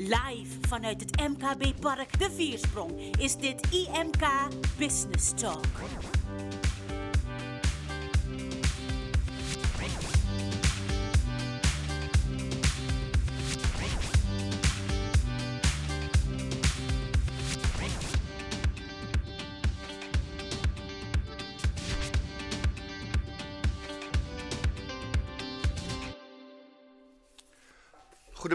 Live vanuit het MKB Park De Viersprong is dit IMK Business Talk.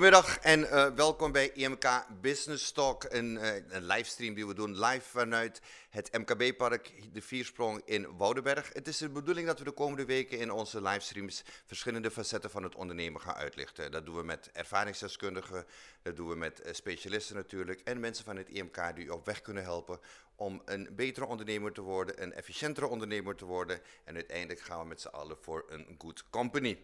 Goedemiddag en eh, welkom bij IMK Business Talk, een, uh, een livestream die we doen live vanuit het MKB-park De Viersprong in Woudenberg. Het is de bedoeling dat we de komende weken in onze livestreams verschillende facetten van het ondernemen gaan uitlichten. Dat doen we met ervaringsdeskundigen, dat doen we met uh, specialisten natuurlijk en mensen van het IMK die u op weg kunnen helpen om een betere ondernemer te worden, een efficiëntere ondernemer te worden en uiteindelijk gaan we met z'n allen voor een good company.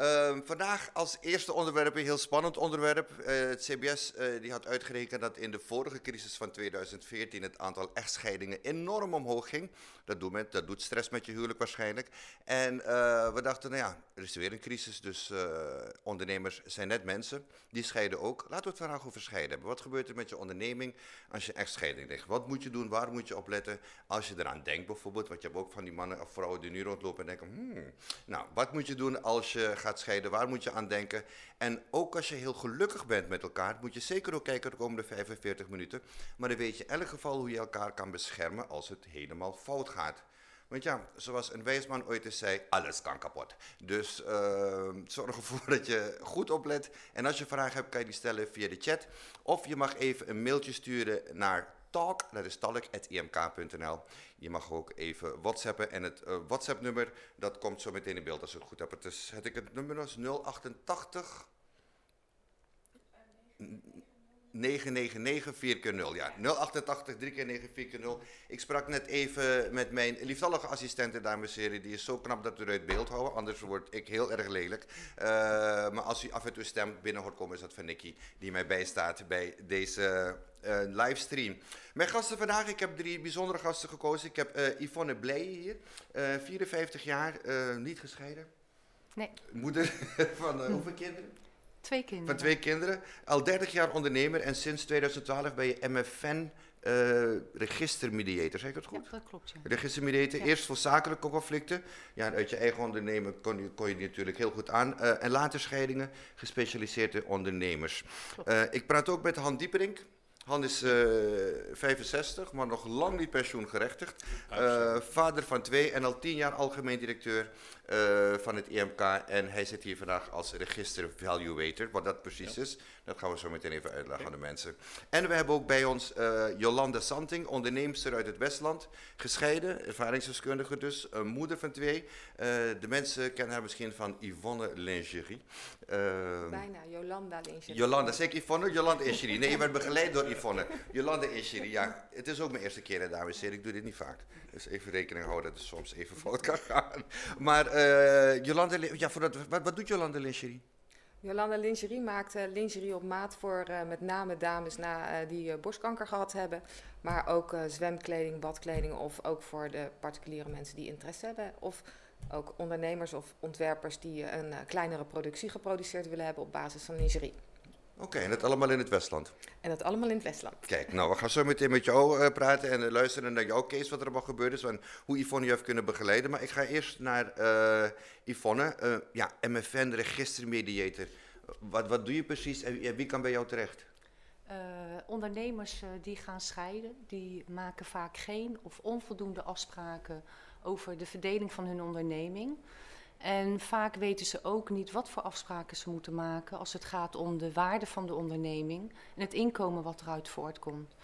Uh, vandaag als eerste onderwerp een heel spannend onderwerp. Uh, het CBS uh, die had uitgerekend dat in de vorige crisis van 2014 het aantal echtscheidingen enorm omhoog ging. Dat doet, met, dat doet stress met je huwelijk waarschijnlijk. En uh, we dachten, nou ja, er is weer een crisis, dus ondernemers zijn net mensen. Die scheiden ook. Laten we het vandaag over scheiden hebben. Wat gebeurt er met je onderneming als je echtscheiding ligt? Wat moet je doen? Waar moet je op letten? Als je eraan denkt bijvoorbeeld, want je hebt ook van die mannen of vrouwen die nu rondlopen en denken, hmm, nou, wat moet je doen als je scheiden, waar moet je aan denken? En ook als je heel gelukkig bent met elkaar, moet je zeker ook kijken de komende 45 minuten. Maar dan weet je in elk geval hoe je elkaar kan beschermen als het helemaal fout gaat. Want ja, zoals een wijsman ooit eens zei, alles kan kapot. Dus uh, zorg ervoor dat je goed oplet. En als je vragen hebt, kan je die stellen via de chat. Of je mag even een mailtje sturen naar talk, dat is talk.imk.nl. Je mag ook even whatsappen en het uh, WhatsApp nummer, dat komt zo meteen in beeld als ik het goed heb. Het is, het, het nummer is 088 999 4 keer 0. Ja, 088 3 keer 9 4 keer 0. Ik sprak net even met mijn lieftallige assistente, dames en heren. Die is zo knap dat u uit beeld houden, anders word ik heel erg lelijk. Uh, maar als u af en toe stemt binnen hoort komen, is dat van Nicky, die mij bijstaat bij deze uh, livestream. Mijn gasten vandaag, ik heb drie bijzondere gasten gekozen. Ik heb uh, Yvonne Blij hier, 54 jaar, niet gescheiden. Nee. Moeder van hoeveel kinderen? Twee kinderen. Van twee kinderen. Al 30 jaar ondernemer en sinds 2012 ben je MFN uh, registermediator, zeg ik het goed? Ja, dat klopt. Ja. Registermediator, ja. eerst voor zakelijke conflicten. Ja, uit je eigen ondernemen kon je, kon je die natuurlijk heel goed aan. Uh, en later scheidingen, gespecialiseerde ondernemers. Uh, ik praat ook met Han Dieperink. Han is uh, 65, maar nog lang niet pensioengerechtigd. Uh, vader van twee en al tien jaar algemeen directeur uh, van het IMK. En hij zit hier vandaag als register valuator. Wat dat precies ja. is, dat gaan we zo meteen even uitleggen okay. aan de mensen. En we hebben ook bij ons uh, Jolanda Santing, onderneemster uit het Westland. Gescheiden, ervaringsdeskundige dus, een moeder van twee. de mensen kennen haar misschien van Yvonne Lingerie. Bijna, Jolanda Lingerie. Jolanda, zeker Yvonne? Jolanda Lingerie. Nee, je werd begeleid door Yvonne. Jolanda Lingerie, ja. Het is ook mijn eerste keer, dames en heren. Ik doe dit niet vaak. Dus even rekening houden dat het soms even fout kan gaan. Maar uh, Jolanda, ja, voor wat, doet Jolanda Lingerie? Jolanda Lingerie maakt uh, lingerie op maat voor uh, met name dames na, die borstkanker gehad hebben. Maar ook zwemkleding, badkleding of ook voor de particuliere mensen die interesse hebben. Of ook ondernemers of ontwerpers die een kleinere productie geproduceerd willen hebben op basis van lingerie. Oké, okay, en dat allemaal in het Westland? En dat allemaal in het Westland. Kijk, nou, we gaan zo meteen met jou uh, praten en uh, luisteren naar jouw case, wat er allemaal gebeurd is, en hoe Yvonne je heeft kunnen begeleiden. Maar ik ga eerst naar uh, Yvonne, ja, MFN, registermediator. Wat, wat doe je precies en wie kan bij jou terecht? ondernemers die gaan scheiden, die maken vaak geen of onvoldoende afspraken over de verdeling van hun onderneming. En vaak weten ze ook niet wat voor afspraken ze moeten maken als het gaat om de waarde van de onderneming en het inkomen wat eruit voortkomt.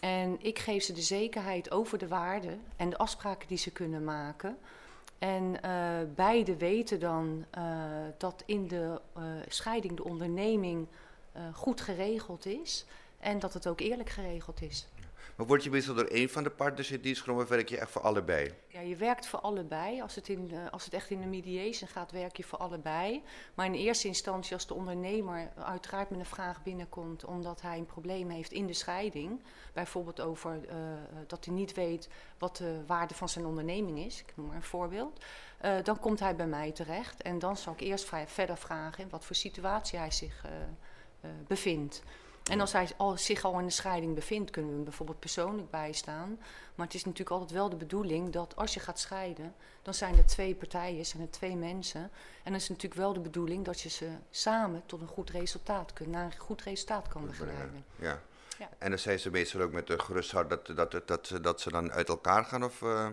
En ik geef ze de zekerheid over de waarde en de afspraken die ze kunnen maken. En uh, beide weten dan uh, dat in de uh, scheiding de onderneming goed geregeld is en dat het ook eerlijk geregeld is. Maar word je meestal door één van de partners in dienst genomen of werk je echt voor allebei? Ja, je werkt voor allebei. Als het, in, uh, als het echt in de mediation gaat, werk je voor allebei. Maar in eerste instantie, als de ondernemer uiteraard met een vraag binnenkomt omdat hij een probleem heeft in de scheiding, bijvoorbeeld over uh, dat hij niet weet wat de waarde van zijn onderneming is, ik noem maar een voorbeeld, dan komt hij bij mij terecht. En dan zal ik eerst verder vragen in wat voor situatie hij zich eh, bevindt. En als hij al, zich al in een scheiding bevindt, kunnen we hem bijvoorbeeld persoonlijk bijstaan. Maar het is natuurlijk altijd wel de bedoeling dat als je gaat scheiden, dan zijn er twee partijen, zijn er twee mensen. En dan is het natuurlijk wel de bedoeling dat je ze samen tot een goed resultaat kunt, naar een goed resultaat kan begeleiden. Ja. Ja. En dan zijn ze meestal ook met de gerusthoud dat, dat, dat, dat, ze- dat ze dan uit elkaar gaan? Of eh,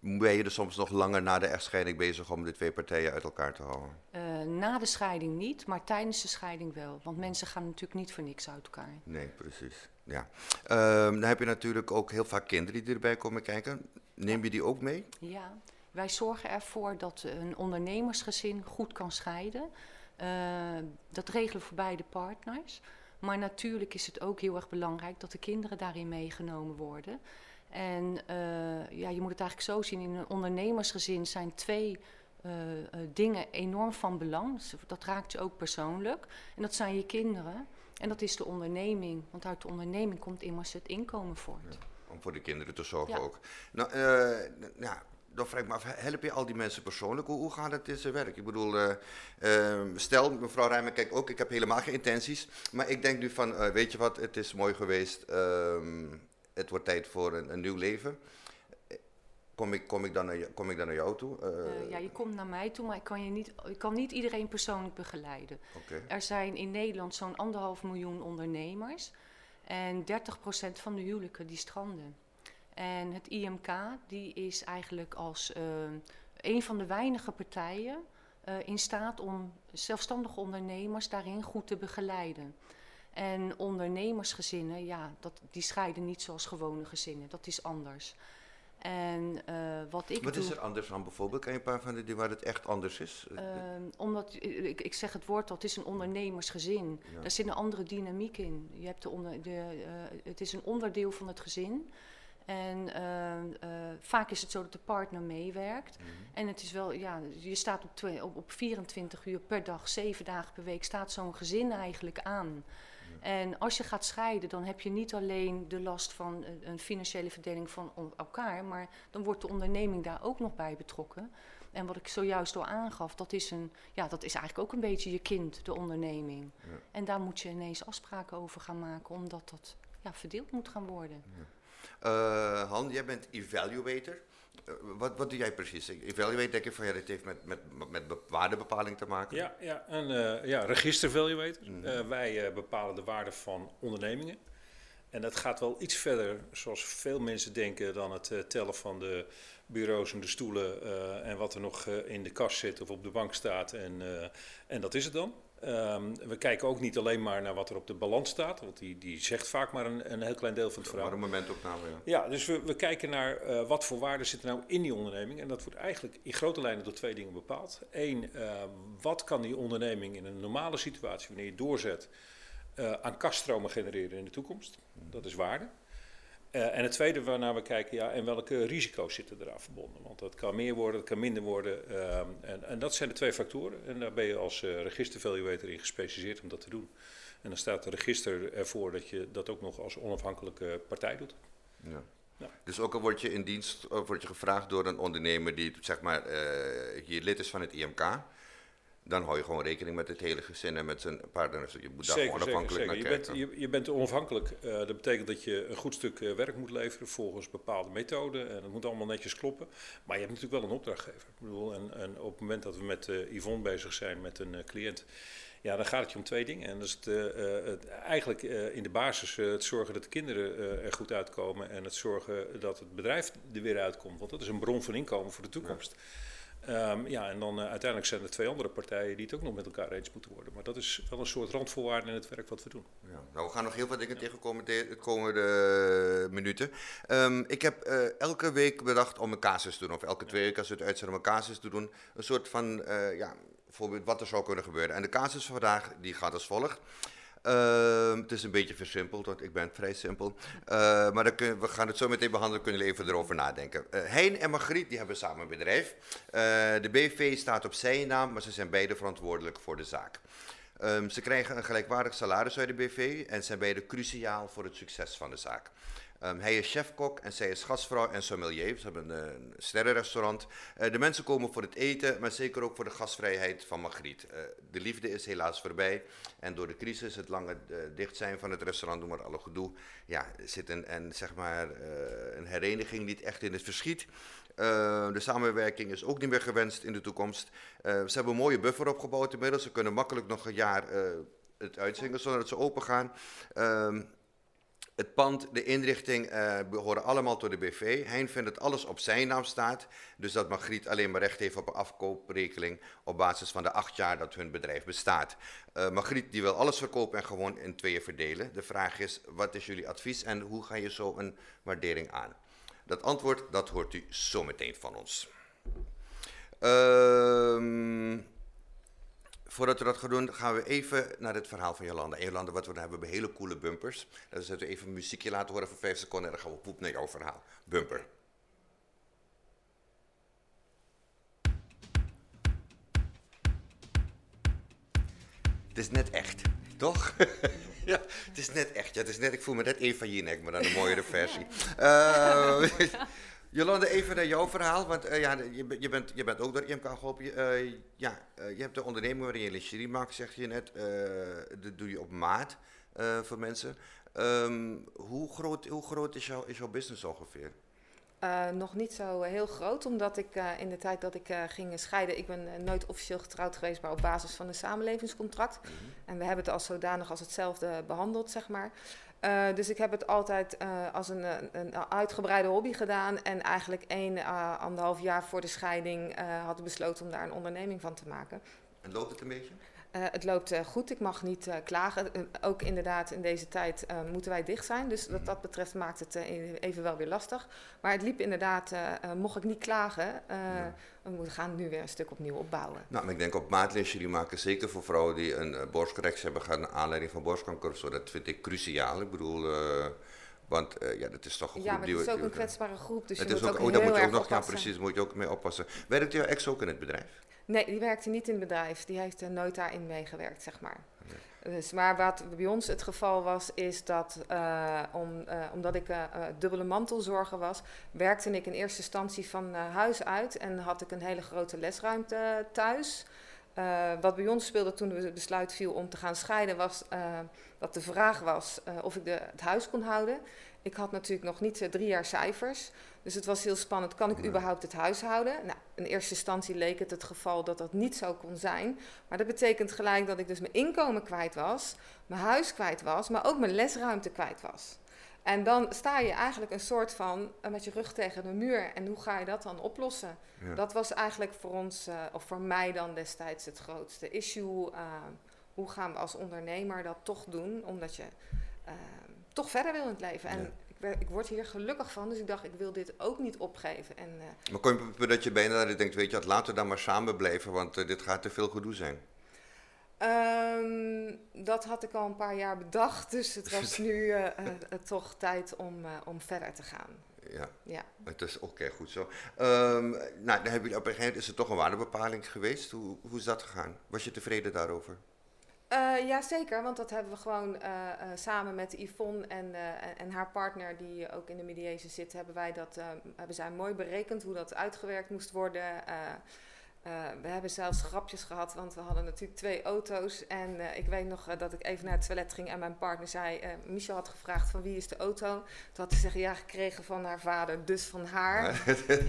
ben je er soms nog langer na de echtscheiding bezig om de twee partijen uit elkaar te houden? Eh, na de scheiding niet, maar tijdens de scheiding wel. Want mensen gaan natuurlijk niet voor niks uit elkaar. Nee, precies. Ja. Ehm, dan heb je natuurlijk ook heel vaak kinderen die erbij komen kijken. Neem je die ook mee? Ja, wij zorgen ervoor dat een ondernemersgezin goed kan scheiden. Eh, dat regelen voor beide partners. Maar natuurlijk is het ook heel erg belangrijk dat de kinderen daarin meegenomen worden. En eh, ja, je moet het eigenlijk zo zien: in een ondernemersgezin zijn twee eh, eh, dingen enorm van belang. Dus Dat raakt je ook persoonlijk. En dat zijn je kinderen. En dat is de onderneming. Want uit de onderneming komt immers het inkomen voort. Om voor de kinderen te zorgen Ja. ook. Nou, ja, dan vraag ik me af, help je al die mensen persoonlijk? Hoe, hoe gaat het in zijn werk? Ik bedoel, eh, eh, stel, mevrouw Rijmer, kijk ook, ik heb helemaal geen intenties. Maar ik denk nu van, weet je wat, het is mooi geweest. Het wordt tijd voor een, een nieuw leven. Kom ik, kom, ik dan naar, jou- kom ik dan naar jou toe? Eh, Eh, ja, je komt naar mij toe, maar ik kan, je niet, ik kan niet iedereen persoonlijk begeleiden. Er zijn in Nederland zo'n anderhalf miljoen ondernemers. En 30% van de huwelijken die stranden. En het IMK die is eigenlijk als eh, een van de weinige partijen in staat om zelfstandige ondernemers daarin goed te begeleiden. En ondernemersgezinnen, ja, dat, die scheiden niet zoals gewone gezinnen. Dat is anders. En eh, wat ik Wat doe... is er anders aan bijvoorbeeld? Kan je een paar van de dingen waar het echt anders is? Ehm, omdat, ik, ik zeg het woord al, het is een ondernemersgezin. Ja. Daar zit een andere dynamiek in. Je hebt de onder, de, eh, het is een onderdeel van het gezin. En eh, vaak is het zo dat de partner meewerkt. Mhm. En het is wel, ja, je staat op, op, op 24 uur per dag, 7 dagen per week, staat zo'n gezin eigenlijk aan. En als je gaat scheiden, dan heb je niet alleen de last van een- financiële verdeling van elkaar, maar dan wordt de onderneming daar ook nog bij betrokken. En wat ik zojuist al aangaf, dat is, een, ja, dat is eigenlijk ook een beetje je kind, de onderneming. Ja. En daar moet je ineens afspraken over gaan maken, omdat dat ja, verdeeld moet gaan worden. Eh, Han, jij bent evaluator. Eh, wat, wat doe jij precies? Evaluate denk ik van ja, dit heeft met, met, met be- waardebepaling te maken. Ja, ja een eh, ja, register valuator. Mhm. Eh, wij eh, bepalen de waarde van ondernemingen. En dat gaat wel iets verder, zoals veel mensen denken, dan het tellen van de bureaus en de stoelen en wat er nog in de kast zit of op de bank staat. En, en dat is het dan. Ehm, we kijken ook niet alleen maar naar wat er op de balans staat, want die, die zegt vaak maar een, een heel klein deel van het verhaal. Maar een momentopname, ja. Ja, dus we, we kijken naar eh, wat voor waarde zit er nou in die onderneming. En dat wordt eigenlijk in grote lijnen door twee dingen bepaald. Eén, eh, wat kan die onderneming in een normale situatie, wanneer je doorzet, eh, aan kaststromen genereren in de toekomst? Dat is waarde. Eh, en het tweede waarnaar we kijken, ja, en welke risico's zitten eraan verbonden? Want dat kan meer worden, dat kan minder worden. ehm, en, en dat zijn de twee factoren. En daar ben je als eh registervaluator in gespecialiseerd om dat te doen. En dan staat de register ervoor dat je dat ook nog als onafhankelijke partij doet. Ja. Ja. Dus ook al word je in dienst, of word je gevraagd door een ondernemer die zeg maar eh, hier lid is van het IMK, dan hou je gewoon rekening met het hele gezin en met zijn partners. Je moet daar gewoon afhankelijk naar Je kijken. bent, je, je bent onafhankelijk. Eh, dat betekent dat je een goed stuk eh, werk moet leveren volgens bepaalde methoden. En dat moet allemaal netjes kloppen. Maar je hebt natuurlijk wel een opdrachtgever. Ik bedoel, en, en op het moment dat we met eh, Yvonne bezig zijn met een cliënt. Ja, dan gaat het je om twee dingen. En dat is het, het, eigenlijk in de basis het zorgen dat de kinderen er goed uitkomen. En het zorgen dat het bedrijf er weer uitkomt. Want dat is een bron van inkomen voor de toekomst. Ehm, ja, en dan eh, uiteindelijk zijn er twee andere partijen die het ook nog met elkaar eens moeten worden. Maar dat is wel een soort randvoorwaarde in het werk wat we doen. Ja. Nou, we gaan nog heel veel dingen tegenkomen de, de komende minuten. Ehm, ik heb eh, elke week bedacht om een casus te doen, of elke twee weken als we het uitzenden om een casus te doen. Een soort van, eh, ja, bijvoorbeeld wat er zou kunnen gebeuren. En de casus van vandaag, die gaat als volgt. Ehm, het is een beetje versimpeld, want ik ben vrij simpel. Eh, maar dan we gaan het zo meteen behandelen, kunnen jullie even erover nadenken. Eh hein en Margriet die hebben samen een bedrijf. Eh, de BV staat op zijn naam, maar ze zijn beide verantwoordelijk voor de zaak. Ehm, ze krijgen een gelijkwaardig salaris uit de BV en zijn beide cruciaal voor het succes van de zaak. Ehm, hij is chefkok en zij is gastvrouw en sommelier. Ze hebben een, sterrenrestaurant. Eh, de mensen komen voor het eten, maar zeker ook voor de gastvrijheid van Margriet. Eh, de liefde is helaas voorbij. En door de crisis, het lange uh, dicht zijn van het restaurant, doen maar alle gedoe, ja, zit een, en, zeg maar, een hereniging niet echt in het verschiet. Uh, de samenwerking is ook niet meer gewenst in de toekomst. Ze hebben een mooie buffer opgebouwd inmiddels. Ze kunnen makkelijk nog een jaar het uitzingen zonder dat ze open gaan. Ehm, het pand, de inrichting behoren allemaal tot de BV. Hein vindt dat alles op zijn naam staat. Dus dat Margriet alleen maar recht heeft op een afkooprekening op basis van de acht jaar dat hun bedrijf bestaat. Margriet die wil alles verkopen en gewoon in tweeën verdelen. De vraag is, wat is jullie advies en hoe ga je zo een waardering aan? Dat antwoord, dat hoort u zometeen van ons. Uh, voordat we dat gaan doen, gaan we even naar het verhaal van Jolanda. En Jolanda, wat we dan hebben, we hele coole bumpers. Dan zetten we even een muziekje laten horen voor vijf seconden en dan gaan we poep naar jouw verhaal. Bumper. Het is net echt, toch? ja, het is net echt. Ja, het is net, ik voel me net Eva Jinek, maar dan een mooiere versie. Uh, Jolande, even naar jouw verhaal. Want uh, ja, je, je, bent, je bent ook door IMK geholpen. Uh, ja, je hebt de onderneming waarin je lingerie maakt, zeg je net. dat doe je op maat voor mensen. Um, hoe, groot, hoe groot is, jouw is jouw business ongeveer? Nog niet zo heel groot, omdat ik in de tijd dat ik ging scheiden, ik ben nooit officieel getrouwd geweest, maar op basis van een samenlevingscontract. Mm -hmm. En we hebben het als zodanig als hetzelfde behandeld, zeg maar. Dus ik heb het altijd als een, een, uitgebreide hobby gedaan. En eigenlijk één, anderhalf jaar voor de scheiding had ik besloten om daar een onderneming van te maken. En loopt het een beetje? Uh, het loopt uh, goed, ik mag niet uh, klagen. ook inderdaad, in deze tijd moeten wij dicht zijn. Dus wat dat betreft maakt het even wel weer lastig. Maar het liep inderdaad, mocht ik niet klagen. Ja. We gaan nu weer een stuk opnieuw opbouwen. Nou, maar ik denk op maatlijstje maken, zeker voor vrouwen die een borstcorrectie hebben gehad naar aanleiding van borstkanker. Zo, dat vind ik cruciaal. Ik bedoel. Want uh, ja, dat is toch een groep. Ja, maar het is ook een kwetsbare groep, dus het je moet ook, ook oh, moet je ook nog, ja, precies, moet je ook mee oppassen. Werkt jouw ex ook in het bedrijf? Nee, die werkte niet in het bedrijf. Die heeft er nooit daarin meegewerkt, zeg maar. Nee. Dus, maar wat bij ons het geval was, is dat uh, om, uh, omdat ik uh, dubbele mantelzorger was, werkte ik in eerste instantie van huis uit en had ik een hele grote lesruimte thuis. wat bij ons speelde toen het besluit viel om te gaan scheiden, was dat de vraag was of ik de, het huis kon houden. Ik had natuurlijk nog niet drie jaar cijfers. Dus het was heel spannend. Kan ik überhaupt het huis houden? Nou, in eerste instantie leek het het geval dat dat niet zo kon zijn. Maar dat betekent gelijk dat ik dus mijn inkomen kwijt was, mijn huis kwijt was, maar ook mijn lesruimte kwijt was. En dan sta je eigenlijk een soort van eh, met je rug tegen de muur. En hoe ga je dat dan oplossen? Ja. Dat was eigenlijk voor ons, eh, of voor mij dan destijds, het grootste issue. Uh, hoe gaan we als ondernemer dat toch doen? Omdat je uh, toch verder wil in het leven. En Ja. ik, ik word hier gelukkig van, dus ik dacht, ik wil dit ook niet opgeven. En uh, Maar kom je het dat je bijna dat je denkt, weet je wat, laten we dan maar samen blijven, want uh, dit gaat te veel gedoe zijn. um, dat had ik al een paar jaar bedacht, dus het was nu uh, toch tijd om, om verder te gaan. Ja, Ja. het is oké, goed zo. Um, nou, dan hebben jullie op een gegeven moment, is er toch een waardebepaling geweest? Hoe, hoe is dat gegaan? Was je tevreden daarover? Uh, ja, zeker, want dat hebben we gewoon uh, uh, samen met Yvonne en, en haar partner, die ook in de mediation zit, hebben wij dat hebben zij mooi berekend hoe dat uitgewerkt moest worden. Uh, we hebben zelfs grapjes gehad, want we hadden natuurlijk twee auto's. En uh, ik weet nog uh, dat ik even naar het toilet ging en mijn partner zei... Michel had gevraagd van wie is de auto? Toen had ze zeggen, ja, gekregen van haar vader, dus van haar.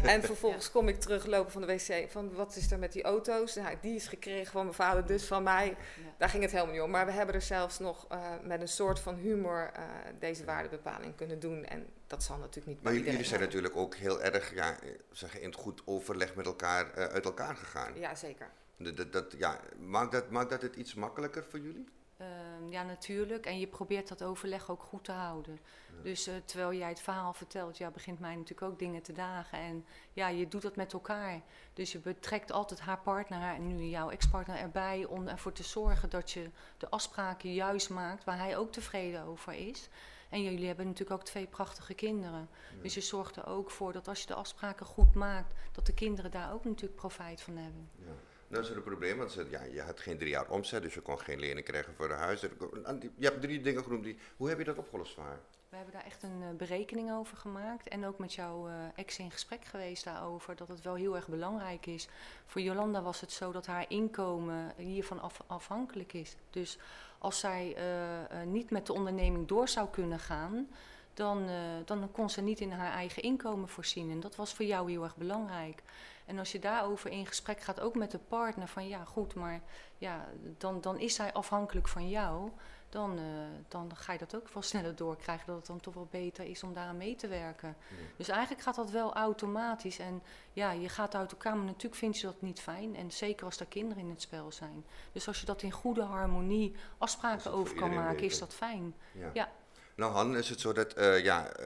en vervolgens kom ik teruglopen van de wc van wat is er met die auto's? Nou, die is gekregen van mijn vader, dus van mij. Daar ging het helemaal niet om. Maar we hebben er zelfs nog met een soort van humor deze waardebepaling kunnen doen. En dat zal natuurlijk niet Maar jullie zijn natuurlijk ook heel erg ja, zeggen, in het goed overleg met elkaar uit elkaar gegaan. Ja, zeker. Dat, dat, dat, ja, maakt, dat, maakt dat het iets makkelijker voor jullie? Uh, ja, natuurlijk. En je probeert dat overleg ook goed te houden. Ja. Dus uh, terwijl jij het verhaal vertelt, ja, begint mij natuurlijk ook dingen te dagen. En ja, je doet dat met elkaar. Dus je betrekt altijd haar partner en nu jouw ex-partner erbij om ervoor te zorgen dat je de afspraken juist maakt waar hij ook tevreden over is. En jullie hebben natuurlijk ook twee prachtige kinderen. Ja. Dus je zorgt er ook voor dat als je de afspraken goed maakt, dat de kinderen daar ook natuurlijk profijt van hebben. Ja. Dat is het probleem, want ze, ja, je had geen drie jaar omzet, dus je kon geen lening krijgen voor een huis. Die- Je hebt drie dingen genoemd. Die, hoe heb je dat opgelost voor haar? We hebben daar echt een eh, berekening over gemaakt. En ook met jouw eh, ex in gesprek geweest daarover. Dat het wel heel erg belangrijk is. Voor Jolanda was het zo dat haar inkomen hiervan af- afhankelijk is. Dus als zij eh, eh, niet met de onderneming door zou kunnen gaan. Dan, eh, dan kon ze niet in haar eigen inkomen voorzien. En dat was voor jou heel erg belangrijk. En als je daarover in gesprek gaat, ook met de partner, van ja, goed, maar ja, dan, dan is zij afhankelijk van jou dan, eh, dan ga je dat ook wel sneller doorkrijgen. Dat het dan toch wel beter is om daaraan mee te werken. Dus eigenlijk gaat dat wel automatisch. En ja, je gaat uit elkaar, maar natuurlijk vind je dat niet fijn. En zeker als er kinderen in het spel zijn. Dus als je dat in goede harmonie afspraken over kan maken, is dat fijn. Ja. Ja. Nou, Han, is het zo dat, eh, ja, eh,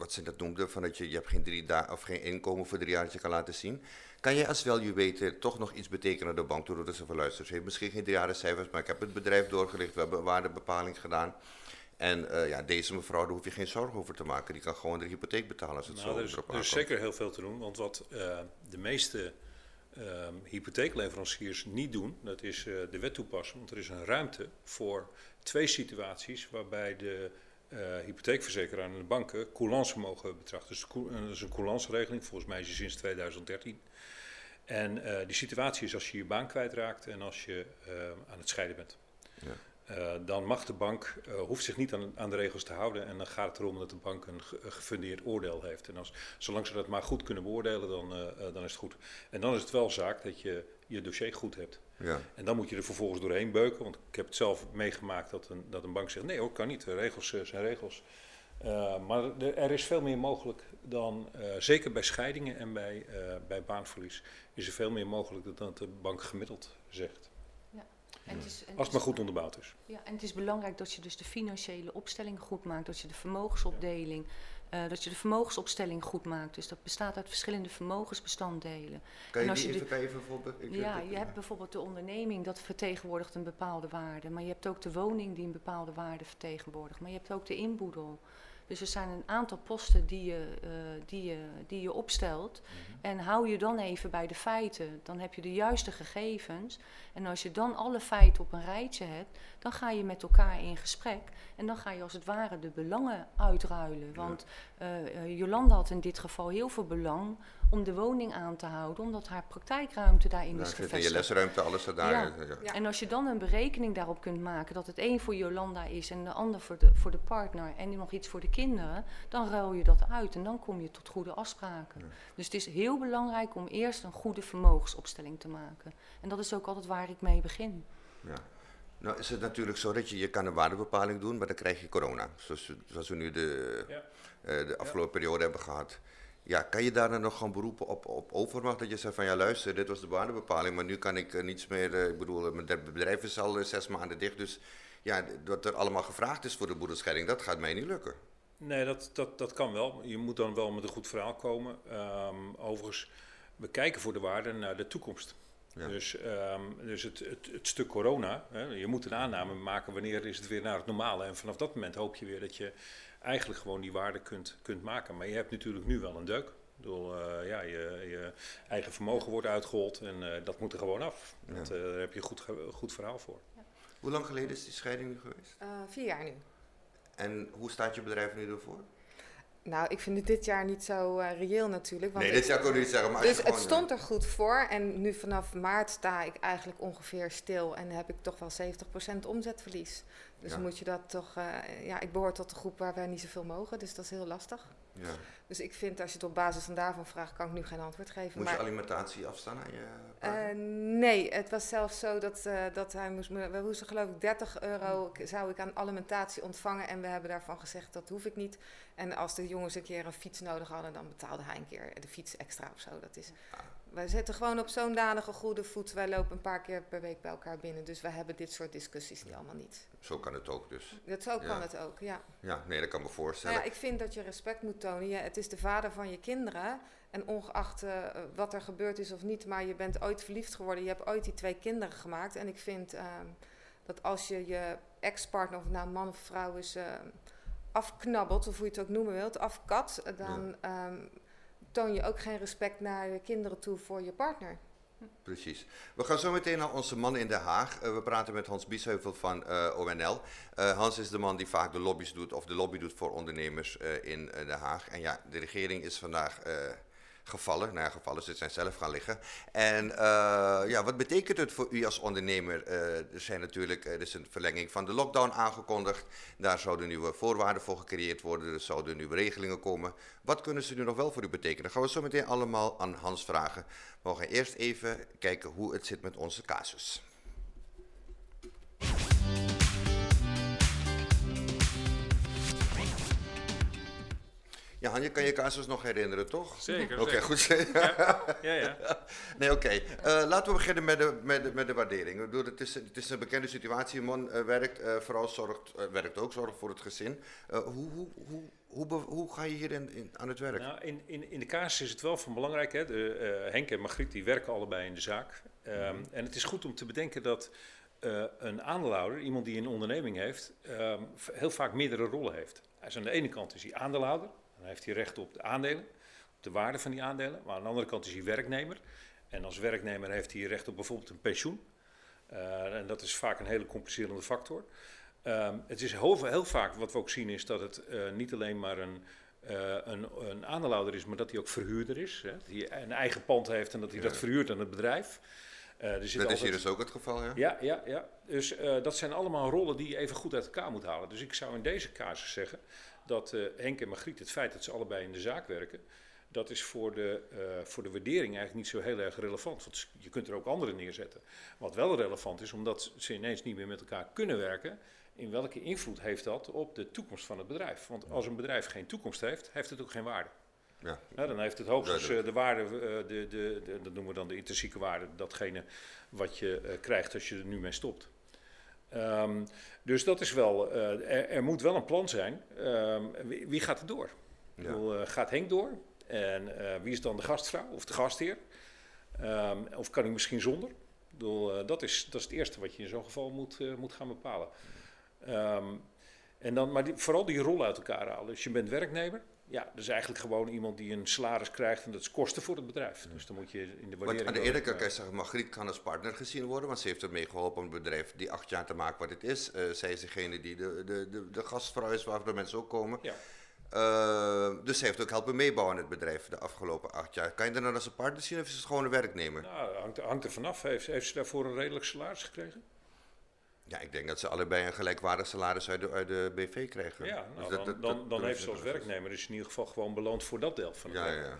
wat ze dat noemden, van dat je, je hebt geen, drie da- of geen inkomen voor drie jaar dat je kan laten zien. Kan jij als weten toch nog iets betekenen aan de bank, doordat ze van luisteren? Ze heeft misschien geen drie jaren cijfers, maar ik heb het bedrijf doorgelicht, we hebben een waardebepaling gedaan. En eh, ja, deze mevrouw, daar hoef je geen zorgen over te maken. Die kan gewoon de hypotheek betalen als het Nou, zo er is, er is zeker heel veel te doen, want wat eh, de meeste ehm, hypotheekleveranciers niet doen, dat is eh, de wet toepassen. Want er is een ruimte voor twee situaties waarbij de eh, hypotheekverzekeraar en de banken coulance mogen betrachten. Dus eh, dat is een coulance-regeling, volgens mij is die sinds 2013. En eh, die situatie is als je je baan kwijtraakt en als je aan het scheiden bent. Ja. Dan mag de bank, hoeft zich niet aan, aan de regels te houden en dan gaat het erom dat de bank een, ge- een gefundeerd oordeel heeft. En als, zolang ze dat maar goed kunnen beoordelen, dan, dan is het goed. En dan is het wel zaak dat je je dossier goed hebt. Ja. En dan moet je er vervolgens doorheen beuken, want ik heb het zelf meegemaakt dat een, dat een bank zegt, nee hoor, kan niet, de regels eh, zijn regels. Eh, maar er is veel meer mogelijk dan, eh, zeker bij scheidingen en bij, eh, bij baanverlies, is er veel meer mogelijk dan dat de bank gemiddeld zegt. En het is, en Als het maar goed onderbouwd is. Ja, en het is belangrijk dat je dus de financiële opstelling goed maakt, dat je de vermogensopdeling, eh, dat je de vermogensopstelling goed maakt. Dus dat bestaat uit verschillende vermogensbestanddelen. Kan En je als je even, de- kan je even voorbeeld? ik- Ja, je hebt bijvoorbeeld de onderneming, dat vertegenwoordigt een bepaalde waarde. Maar je hebt ook de woning die een bepaalde waarde vertegenwoordigt. Maar je hebt ook de inboedel. Dus er zijn een aantal posten die je, eh, die je, die je opstelt. En hou je dan even bij de feiten. Dan heb je de juiste gegevens. En als je dan alle feiten op een rijtje hebt, dan ga je met elkaar in gesprek. En dan ga je als het ware de belangen uitruilen. Want eh, eh, Jolanda had in dit geval heel veel belang om de woning aan te houden, omdat haar praktijkruimte daarin Nou, is in je gevestigd. lesruimte, alles er daar. Ja. ja. Ja. En als je dan een berekening daarop kunt maken dat het een voor Jolanda is en de ander voor de, voor de partner en nog iets voor de kinderen, dan ruil je dat uit en dan kom je tot goede afspraken. Dus het is heel belangrijk om eerst een goede vermogensopstelling te maken. En dat is ook altijd waar ik mee begin. Ja. Nou is het natuurlijk zo dat je, je kan een waardebepaling doen, maar dan krijg je corona. Zoals, zoals we nu de, Ja. eh, de afgelopen periode hebben gehad. Ja, kan je daar dan nog gaan beroepen op, op overmacht? Dat je zegt van ja luister, dit was de waardebepaling, maar nu kan ik eh, niets meer... eh, ik bedoel, mijn bedrijf is al zes maanden dicht, dus ja, wat er allemaal gevraagd is voor de boedelscheiding, dat gaat mij niet lukken. Nee, dat, dat, dat kan wel. Je moet dan wel met een goed verhaal komen. Ehm, overigens, we kijken voor de waarde naar de toekomst. Ja. Dus, ehm, dus het, het, het stuk corona, hè, je moet een aanname maken wanneer is het weer naar het normale. En vanaf dat moment hoop je weer dat je eigenlijk gewoon die waarde kunt, kunt maken. Maar je hebt natuurlijk nu wel een deuk. Ik bedoel, eh, ja, je, je eigen vermogen wordt uitgehold en eh, dat moet er gewoon af. Ja. Dat, eh, daar heb je een goed, goed verhaal voor. Hoe lang geleden is die scheiding nu geweest? Eh, vier jaar nu. En hoe staat je bedrijf nu ervoor? Nou, ik vind het dit jaar niet zo eh, reëel natuurlijk. Want nee, dit zou ik ook niet zeggen. Maar Dus je het gewoon, stond er goed voor. En nu vanaf maart sta ik eigenlijk ongeveer stil. En heb ik toch wel 70% omzetverlies. Dus Ja. moet je dat toch... eh, ja, ik behoor tot de groep waar wij niet zoveel mogen. Dus dat is heel lastig. Ja. Dus ik vind, als je het op basis van daarvan vraagt, kan ik nu geen antwoord geven. Moest je alimentatie afstaan aan je eh, nee, het was zelfs zo dat, eh, dat hij moest... We moesten geloof ik 30 euro k- zou ik aan alimentatie ontvangen. En we hebben daarvan gezegd, dat hoef ik niet. En als de jongens een keer een fiets nodig hadden, dan betaalde hij een keer de fiets extra of zo. Dat is... Wij zitten gewoon op zo'n danige goede voet. Wij lopen een paar keer per week bij elkaar binnen. Dus wij hebben dit soort discussies niet allemaal niet. Zo kan het ook dus. Dat zo kan Ja. het ook, ja. Ja, nee, dat kan me Nou voorstellen. ja, ik vind dat je respect moet tonen. Je, het is de vader van je kinderen. En ongeacht eh, wat er gebeurd is of niet, maar je bent ooit verliefd geworden. Je hebt ooit die twee kinderen gemaakt. En ik vind ehm, dat als je je ex-partner, of nou man of vrouw is, ehm, afknabbelt, of hoe je het ook noemen wilt, afkat, dan ehm, toon je ook geen respect naar je kinderen toe voor je partner. Precies. We gaan zo meteen naar onze man in Den Haag. Eh, we praten met Hans Biesheuvel van eh, ONL. Eh, Hans is de man die vaak de lobby's doet of de lobby doet voor ondernemers in Den Haag. En ja, de regering is vandaag gevallen. Nou gevallen, ze zijn zelf gaan liggen. En eh, ja, wat betekent het voor u als ondernemer? Eh, er zijn natuurlijk, er is een verlenging van de lockdown aangekondigd. Daar zouden nieuwe voorwaarden voor gecreëerd worden. Er zouden nieuwe regelingen komen. Wat kunnen ze nu nog wel voor u betekenen? Dat gaan we zo meteen allemaal aan Hans vragen. We gaan eerst even kijken hoe het zit met onze casus. Ja, Han, je kan je casus nog herinneren, toch? Zeker. Oké, goed. Ja, ja. Nee, oké. Eh, laten we beginnen met de, met de, met de waardering. Ik bedoel, het, is, het is een bekende situatie. Man eh, werkt, eh, vooral zorgt, werkt ook, zorgt voor het gezin. Hoe, hoe, hoe, hoe, hoe ga je hier in, in- aan het werk? Nou, in, in, in de casus is het wel van belangrijk. Hè? De, Henk en Margriet die werken allebei in de zaak. Ehm, En het is goed om te bedenken dat een aandeelhouder, iemand die een onderneming heeft, ehm, heel vaak meerdere rollen heeft. Aan de ene kant is hij aandeelhouder. Dan heeft hij recht op de aandelen, op de waarde van die aandelen. Maar aan de andere kant is hij werknemer. En als werknemer heeft hij recht op bijvoorbeeld een pensioen. Eh, en dat is vaak een hele complicerende factor. Ehm, het is heel, heel vaak wat we ook zien is dat het eh, niet alleen maar een, eh, een, een aandeelhouder is, maar dat hij ook verhuurder is. Hè? Dat hij een eigen pand heeft en dat hij Ja. dat verhuurt aan het bedrijf. Dat is hier dus ook het geval, ja? ja, ja, ja. Dus dat zijn allemaal rollen die je even goed uit elkaar moet halen. Dus ik zou in deze casus zeggen dat eh, Henk en Margriet, het feit dat ze allebei in de zaak werken, dat is voor de, eh, voor de waardering eigenlijk niet zo heel erg relevant. Want je kunt er ook anderen neerzetten. Wat wel relevant is, omdat ze ineens niet meer met elkaar kunnen werken, in welke invloed heeft dat op de toekomst van het bedrijf? Want als een bedrijf geen toekomst heeft, heeft het ook geen waarde. Ja. Nou, dan heeft het hoogstens eh, de waarde, de, de, de, dat noemen we dan de intrinsieke waarde, datgene wat je krijgt als je er nu mee stopt. Ehm, dus dat is wel, eh, er, er moet wel een plan zijn. Ehm, wie, wie gaat er door? Ik Ja. bedoel, eh, gaat Henk door? En eh, wie is dan de gastvrouw of de gastheer? Ehm, of kan hij misschien zonder? Ik bedoel, dat, is, dat is het eerste wat je in zo'n geval moet, moet gaan bepalen. En dan, maar die, vooral die rollen uit elkaar halen. Dus je bent werknemer. Ja, dat is eigenlijk gewoon iemand die een salaris krijgt en dat is kosten voor het bedrijf. Dus dan moet je in de waardering... aan de ene kant kan eh, je zeggen, Margriet kan als partner gezien worden, want ze heeft ermee geholpen om het bedrijf die acht jaar te maken wat het is. Eh, zij is degene die de, de, de, de gastvrouw is waar de mensen ook komen. Ja. Eh, dus ze heeft ook helpen meebouwen in het bedrijf de afgelopen acht jaar. Kan je dat dan als een partner zien of is het gewoon een werknemer? Nou, hangt, hangt er vanaf. Heeft, heeft ze daarvoor een redelijk salaris gekregen? Ja, ik denk dat ze allebei een gelijkwaardig salaris uit de, uit de BV krijgen. Ja, Dus nou, dat- dan, dat- dan, heeft ze als werknemer dus in ieder geval gewoon beloond voor dat deel van het Ja, werk. ja.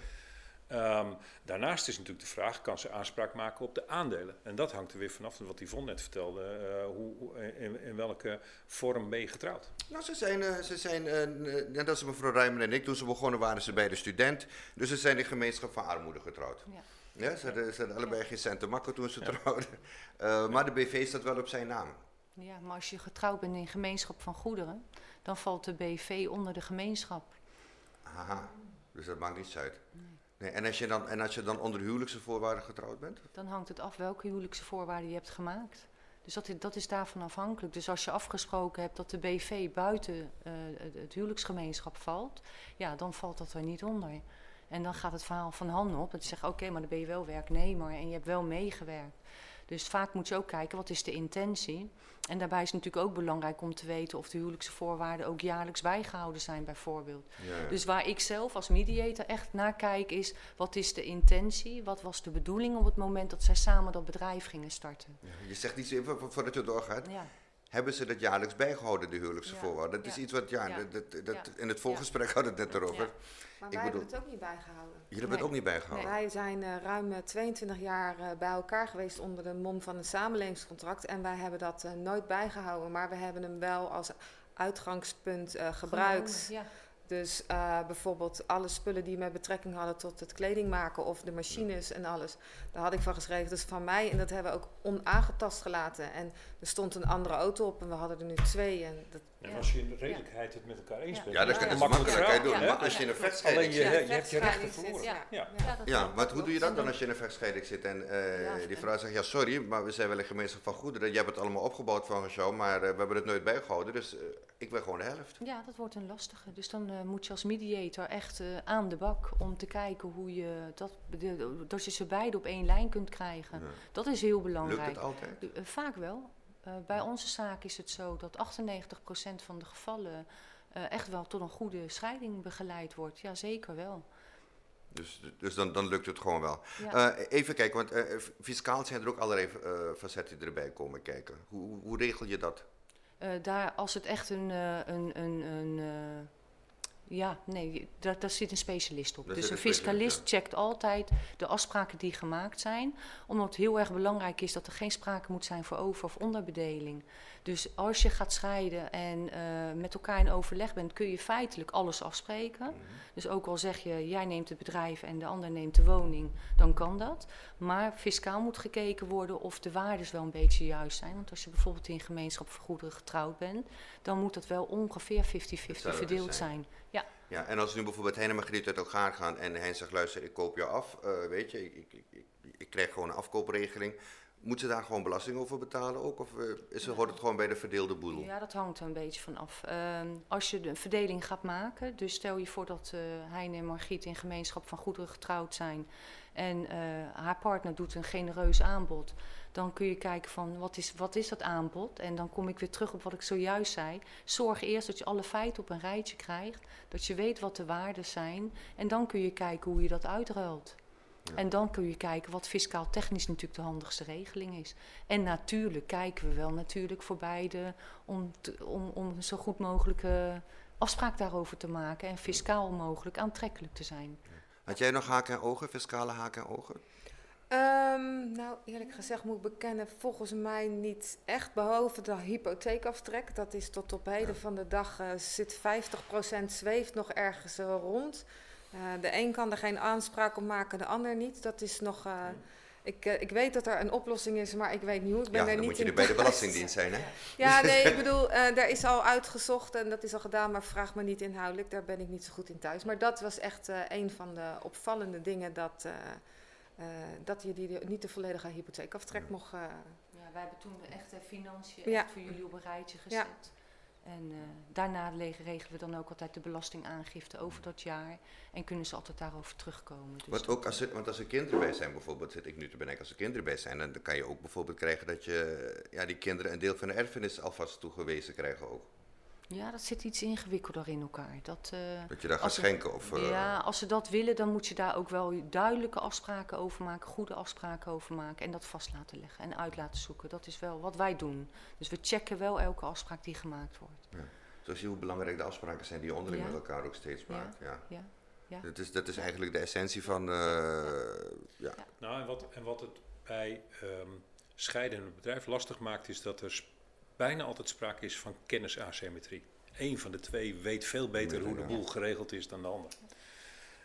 Ehm, daarnaast is natuurlijk de vraag, kan ze aanspraak maken op de aandelen? En dat hangt er weer vanaf, wat Yvonne net vertelde, eh, hoe, hoe- in, in welke vorm ben je getrouwd? Nou, ze zijn, eh, ze zijn eh, net als mevrouw Rijmen en ik, toen ze begonnen waren ze beide student. Dus ze zijn in gemeenschap van armoede getrouwd. Ja. Ja, ze hadden, ze hadden allebei geen cent te makken toen ze trouwden. Eh, maar de BV staat wel op zijn naam. Ja, maar als je getrouwd bent in gemeenschap van goederen, dan valt de BV onder de gemeenschap. Haha, dus dat maakt niets uit. Nee, en, als je dan, en als je dan onder huwelijkse voorwaarden getrouwd bent? Dan hangt het af welke huwelijkse voorwaarden je hebt gemaakt. Dus dat, is- dat is daarvan afhankelijk. Dus als je afgesproken hebt dat de BV buiten eh, het- huwelijksgemeenschap valt, ja, dan valt dat er niet onder. En dan gaat het verhaal van handen op. Dat je zegt, oké, maar dan ben je wel werknemer en je hebt wel meegewerkt. Dus vaak moet je ook kijken, wat is de intentie? En daarbij is het natuurlijk ook belangrijk om te weten of de huwelijkse voorwaarden ook jaarlijks bijgehouden zijn, bijvoorbeeld. Ja. Dus waar ik zelf als mediator echt naar kijk is, wat is de intentie? Wat was de bedoeling op het moment dat zij samen dat bedrijf gingen starten? Ja, Je zegt iets voordat je doorgaat. Hebben ze dat jaarlijks bijgehouden, de huwelijkse Ja, voorwaarden? Dat is iets wat, ja, ja, dat, dat, dat- ja, in het voorgesprek hadden we het net erover. Ja. Maar Ik wij hebben bedoel- het ook niet bijgehouden. Jullie hebben het ook niet bijgehouden. Wij zijn eh, ruim eh, 22 jaar eh, bij elkaar geweest onder de mom van een samenlevingscontract. En wij hebben dat eh, nooit bijgehouden. Maar we hebben hem wel als uitgangspunt eh, gebruikt. Genomen. Dus eh, bijvoorbeeld alle spullen die met betrekking hadden tot het kleding maken of de machines en alles. Daar had ik van geschreven. Dus van mij, en dat hebben we ook onaangetast gelaten. En er stond een andere auto op en we hadden er nu twee. En dat, En Ja. als je in de redelijkheid het met elkaar eens Ja. bent, Ja, dat dan kan is je het makkelijk doen. Maar als je in een vechtscheiding Alleen je, zit... je hebt je rechten verloren. zit, Ja. ja. Want hoe doe je dat dan als je in een vechtscheiding zit en eh, die vrouw zegt, ja sorry, maar we zijn wel een gemeenschap van goederen. Je hebt het allemaal opgebouwd volgens jou, maar eh, we hebben het nooit bijgehouden, dus eh, ik wil gewoon de helft. Ja, dat wordt een lastige. Dus dan moet je als mediator echt eh, aan de bak om te kijken hoe je dat, dat je ze beide op één lijn kunt krijgen. Dat is heel Lukt belangrijk. het altijd? Vaak wel. Eh, bij onze zaak is het zo dat 98% van de gevallen eh, echt wel tot een goede scheiding begeleid wordt. Ja, zeker wel. Dus, dus dan, dan lukt het gewoon wel. Ja. Eh, even kijken, want fiscaal zijn er ook allerlei facetten die erbij komen kijken. Hoe, hoe- regel je dat? Daar, als het echt een, een, een, een ja, nee, daar, daar zit een specialist op. Daar dus een fiscalist checkt altijd de afspraken die gemaakt zijn, omdat het heel erg belangrijk is dat er geen sprake moet zijn voor over- of onderbedeling. Dus als je gaat scheiden en eh, met elkaar in overleg bent, kun je feitelijk alles afspreken. Dus ook al zeg je, jij neemt het bedrijf en de ander neemt de woning, dan kan dat. Maar fiscaal moet gekeken worden of de waardes wel een beetje juist zijn. Want als je bijvoorbeeld in gemeenschap voor goederen getrouwd bent, dan moet dat wel ongeveer 50-50 Hetzelfde verdeeld zijn. zijn. Ja, Ja, en als nu bijvoorbeeld hij en Margriet uit elkaar gaan en hij zegt, luister, ik koop jou af, eh, weet je, ik, ik, ik, ik krijg gewoon een afkoopregeling. Moet ze daar gewoon belasting over betalen ook? Of eh, is het, hoort het gewoon bij de verdeelde boedel? ja, dat hangt er een beetje van af. Ehm, als je de verdeling gaat maken, dus stel je voor dat eh Heine en Margriet in gemeenschap van goederen getrouwd zijn en eh, haar partner doet een genereus aanbod, dan kun je kijken van wat is, wat is dat aanbod? En dan kom ik weer terug op wat ik zojuist zei. Zorg eerst dat je alle feiten op een rijtje krijgt, dat je weet wat de waarden zijn en dan kun je kijken hoe je dat uitruilt. En dan kun je kijken wat fiscaal technisch natuurlijk de handigste regeling is. En natuurlijk kijken we wel natuurlijk voor beide om, te- om, om zo goed mogelijke afspraak daarover te maken en fiscaal mogelijk aantrekkelijk te zijn. Had jij nog haken en ogen, fiscale haken en ogen? Ehm, nou, eerlijk gezegd moet ik bekennen, volgens mij niet echt. Behalve de hypotheekaftrek. Dat is tot op heden van de dag, eh, zit 50% zweeft nog ergens eh, rond. Eh, de een kan er geen aanspraak op maken, de ander niet. Dat is nog... eh, ik, eh, ik weet dat er een oplossing is, maar ik weet niet hoe. Ik ben Ja, er dan niet moet je in er bij de. Belastingdienst zijn, hè? Ja, nee, ik bedoel, eh daar is al uitgezocht en dat is al gedaan, maar vraag me niet inhoudelijk, daar ben ik niet zo goed in thuis. Maar dat was echt eh, een van de opvallende dingen, dat, eh, eh, dat je die niet de volledige hypotheekaftrek mocht... eh, Ja, wij hebben toen de echte financiën Ja. echt voor jullie op een rijtje Ja. gezet. En eh, daarna le- regelen we dan ook altijd de belastingaangifte over dat jaar. En kunnen ze altijd daarover terugkomen. Dus Want, ook als er, want als er kinderen bij zijn, bijvoorbeeld, zit ik nu te bedenken, als er kinderen bij zijn, dan kan je ook bijvoorbeeld krijgen dat je ja, die kinderen een deel van de erfenis alvast toegewezen krijgen ook. Ja, dat zit iets ingewikkelder in elkaar. Dat, eh, Dat je daar gaat Als schenken of... eh, ja, als ze dat willen, dan moet je daar ook wel duidelijke afspraken over maken, goede afspraken over maken en dat vast laten leggen en uit laten zoeken. Dat is wel wat wij doen. Dus we checken wel elke afspraak die gemaakt wordt. Zo zie je hoe belangrijk de afspraken zijn die je onderling Ja. met elkaar ook steeds maakt. Ja. Ja, ja. Dat, is, dat is eigenlijk de essentie van... eh, ja. Nou, en wat, en wat het bij ehm scheiden in het bedrijf lastig maakt, is dat er bijna altijd sprake is van kennisasymmetrie. Eén van de twee weet veel beter hoe de boel geregeld is dan de ander.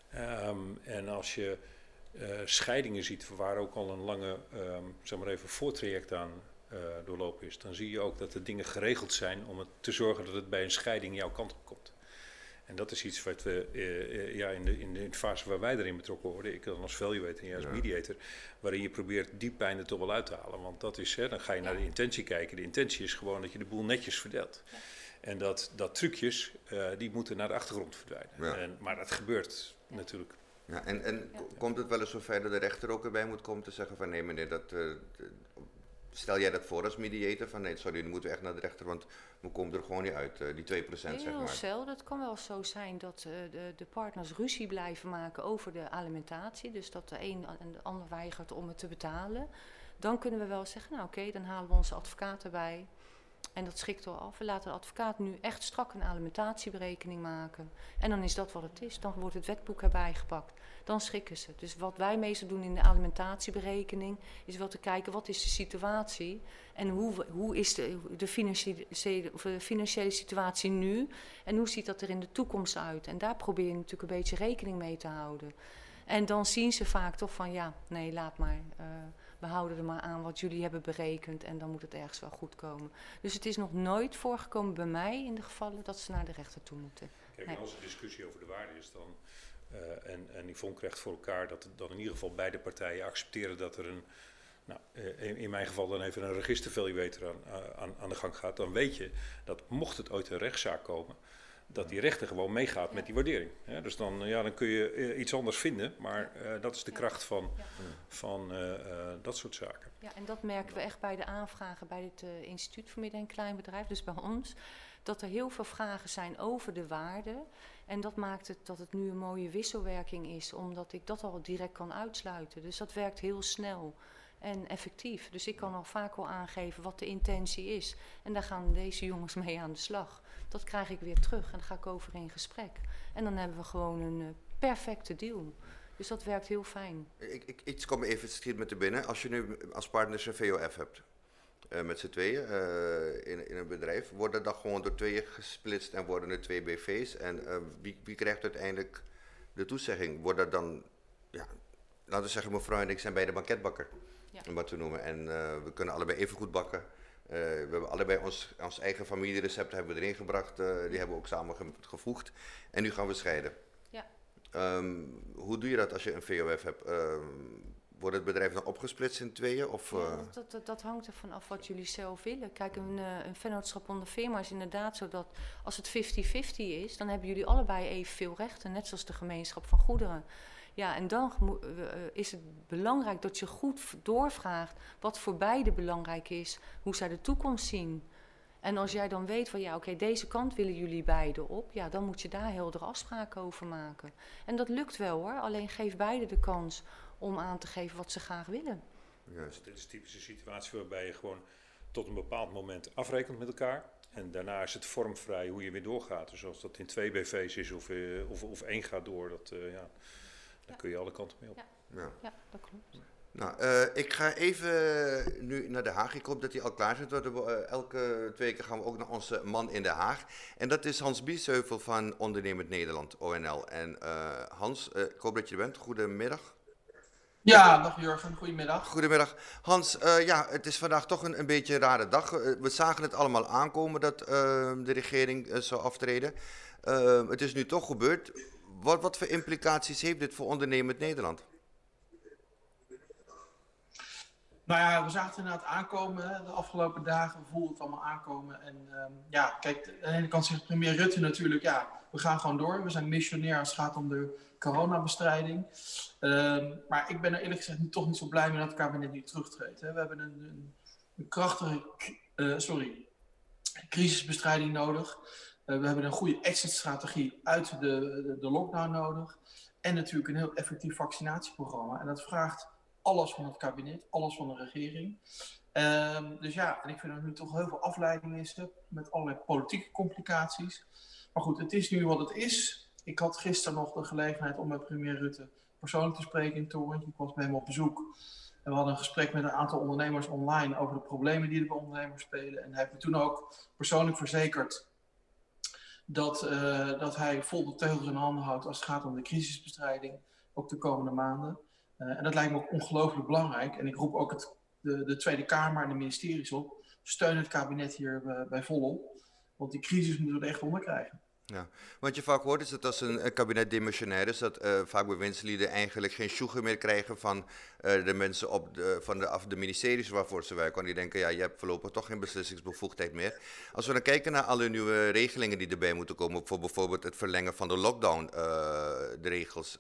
Ehm, en als je eh, scheidingen ziet waar ook al een lange, ehm, zeg maar even, voortraject aan eh, doorlopen is, dan zie je ook dat de dingen geregeld zijn om het te zorgen dat het bij een scheiding jouw kant op komt. En dat is iets wat we eh, eh, ja, in, de, in de fase waar wij erin betrokken worden, ik dan als valuator en jij als Ja. mediator, waarin je probeert die pijn er toch wel uit te halen. Want dat is, hè, dan ga je naar de intentie kijken. De intentie is gewoon dat je de boel netjes verdeelt. En dat, dat trucjes, eh, die moeten naar de achtergrond verdwijnen. Ja. En, maar dat gebeurt natuurlijk. Ja, en en Ja. komt het wel eens zover dat de rechter ook erbij moet komen te zeggen van nee meneer, dat, eh, stel jij dat voor als mediator van nee sorry, dan moeten we echt naar de rechter, want we komen er gewoon niet uit, eh, die 2% zeg Heel maar. zelden. Het kan wel zo zijn dat eh, de, de partners ruzie blijven maken over de alimentatie. Dus dat de een en de ander weigert om het te betalen. Dan kunnen we wel zeggen, nou oké, dan halen we onze advocaat erbij. En dat schikt wel af. We laten de advocaat nu echt strak een alimentatieberekening maken. En dan is dat wat het is. Dan wordt het wetboek erbij gepakt. Dan schikken ze. Dus wat wij meestal doen in de alimentatieberekening... is wel te kijken, wat is de situatie... en hoe, hoe is de, de financiële, of de financiële situatie nu... en hoe ziet dat er in de toekomst uit. En daar probeer je natuurlijk een beetje rekening mee te houden. En dan zien ze vaak toch van, ja, nee, laat maar... eh, we houden er maar aan wat jullie hebben berekend en dan moet het ergens wel goed komen. Dus het is nog nooit voorgekomen bij mij in de gevallen dat ze naar de rechter toe moeten. Kijk, Nee. als er discussie over de waarde is, dan, eh, en, en Yvonne krijgt voor elkaar dat, dan in ieder geval beide partijen accepteren dat er een, nou, eh, in, in mijn geval dan even een registervaluator aan, eh, aan, aan de gang gaat, dan weet je dat mocht het ooit een rechtszaak komen, dat die rechter gewoon meegaat met die waardering. Hè? Dus dan, ja, dan kun je eh, iets anders vinden, maar eh, dat is de kracht van, van eh, eh, dat soort zaken. Ja, en dat merken we echt bij de aanvragen bij het eh, Instituut voor Midden- en Kleinbedrijf, dus bij ons. Dat er heel veel vragen zijn over de waarde. En dat maakt het dat het nu een mooie wisselwerking is, omdat ik dat al direct kan uitsluiten. Dus dat werkt heel snel en effectief. Dus ik kan al vaak wel aangeven wat de intentie is. En daar gaan deze jongens mee aan de slag. Dat krijg ik weer terug en dan ga ik over in gesprek. En dan hebben we gewoon een eh, perfecte deal. Dus dat werkt heel fijn. Ik, ik, iets komt me even schiet met te binnen. Als je nu als partners een VOF hebt, eh, met z'n tweeën eh, in, in een bedrijf, worden dat gewoon door tweeën gesplitst en worden er twee BV's? En wie, wie krijgt uiteindelijk de toezegging? Wordt dat dan, ja, laten we zeggen, mevrouw en ik zijn bij de banketbakker, Ja. om wat te noemen. En we kunnen allebei even goed bakken. Eh, we hebben allebei ons, ons eigen familierecept hebben we erin gebracht, eh, die hebben we ook samen ge- gevoegd. En nu gaan we scheiden. Ja. Ehm, hoe doe je dat als je een VOF hebt? Ehm, wordt het bedrijf dan opgesplitst in tweeën? Of, Ja, eh, dat, dat, dat hangt ervan af wat jullie zelf willen. Kijk, een, een vennootschap onder firma is inderdaad zo dat als het 50-50 is, dan hebben jullie allebei evenveel rechten, net zoals de gemeenschap van goederen. Ja, en dan eh, is het belangrijk dat je goed doorvraagt wat voor beide belangrijk is, hoe zij de toekomst zien. En als jij dan weet van ja, oké, deze kant willen jullie beiden op, ja, dan moet je daar heldere afspraken over maken. En dat lukt wel hoor, alleen geef beide de kans om aan te geven wat ze graag willen. juist. Dit is een typische situatie waarbij je gewoon tot een bepaald moment afrekent met elkaar. En daarna is het vormvrij hoe je weer doorgaat. Dus als dat in twee BV's is of, eh, of, of één gaat door, dat, eh, ja, dan Ja. kun je alle kanten mee op. Ja. Ja. Ja, dat klopt. Nou, eh, ik ga even nu naar Den Haag. Ik hoop dat hij al klaar zit. we, eh, elke twee keer gaan we ook naar onze man in Den Haag. En dat is Hans Biesheuvel van Ondernemend Nederland, ONL. En eh, Hans, eh, ik hoop dat je er bent. Goedemiddag. Ja, dag Jurgen, goedemiddag. Goedemiddag. Hans, eh, ja, het is vandaag toch een, een beetje een rare dag. We zagen het allemaal aankomen dat de regering zou aftreden. Het is nu toch gebeurd. Wat, wat voor implicaties heeft dit voor Ondernemend Nederland? Nou ja, we zagen het inderdaad aankomen de afgelopen dagen. We voelden het allemaal aankomen. En ehm, ja, kijk, aan de ene kant zegt premier Rutte natuurlijk, ja, we gaan gewoon door. We zijn missionair als het gaat om de coronabestrijding. Ehm, maar ik ben er eerlijk gezegd toch niet zo blij mee dat het kabinet nu terugtreedt. We hebben een, een, een krachtige, eh, sorry, crisisbestrijding nodig. Eh, we hebben een goede exit-strategie uit de, de, lockdown nodig. En natuurlijk een heel effectief vaccinatieprogramma. En dat vraagt alles van het kabinet, alles van de regering. Ehm, dus ja, en ik vind dat er nu toch heel veel afleiding is met allerlei politieke complicaties. Maar goed, het is nu wat het is. Ik had gisteren nog de gelegenheid om met premier Rutte persoonlijk te spreken in torentje. Ik was bij hem op bezoek. En we hadden een gesprek met een aantal ondernemers online over de problemen die er bij ondernemers spelen. En hij heeft me toen ook persoonlijk verzekerd dat, eh, dat hij vol de teugels in handen houdt als het gaat om de crisisbestrijding, ook de komende maanden. Uh, en dat lijkt me ook ongelooflijk belangrijk. En ik roep ook het, de, de, Tweede Kamer en de ministeries op. Steun het kabinet hier uh, bij volop. Want die crisis moeten we echt onder krijgen. Ja, wat je vaak hoort is dat als een, kabinet demissionair is, dat uh, vaak bewindslieden eigenlijk geen sjoegen meer krijgen van uh, de mensen op de, van de, af de ministeries waarvoor ze werken. Want die denken, ja, je hebt voorlopig toch geen beslissingsbevoegdheid meer. Als we dan kijken naar alle nieuwe regelingen die erbij moeten komen, voor bijvoorbeeld het verlengen van de lockdown, uh, de regels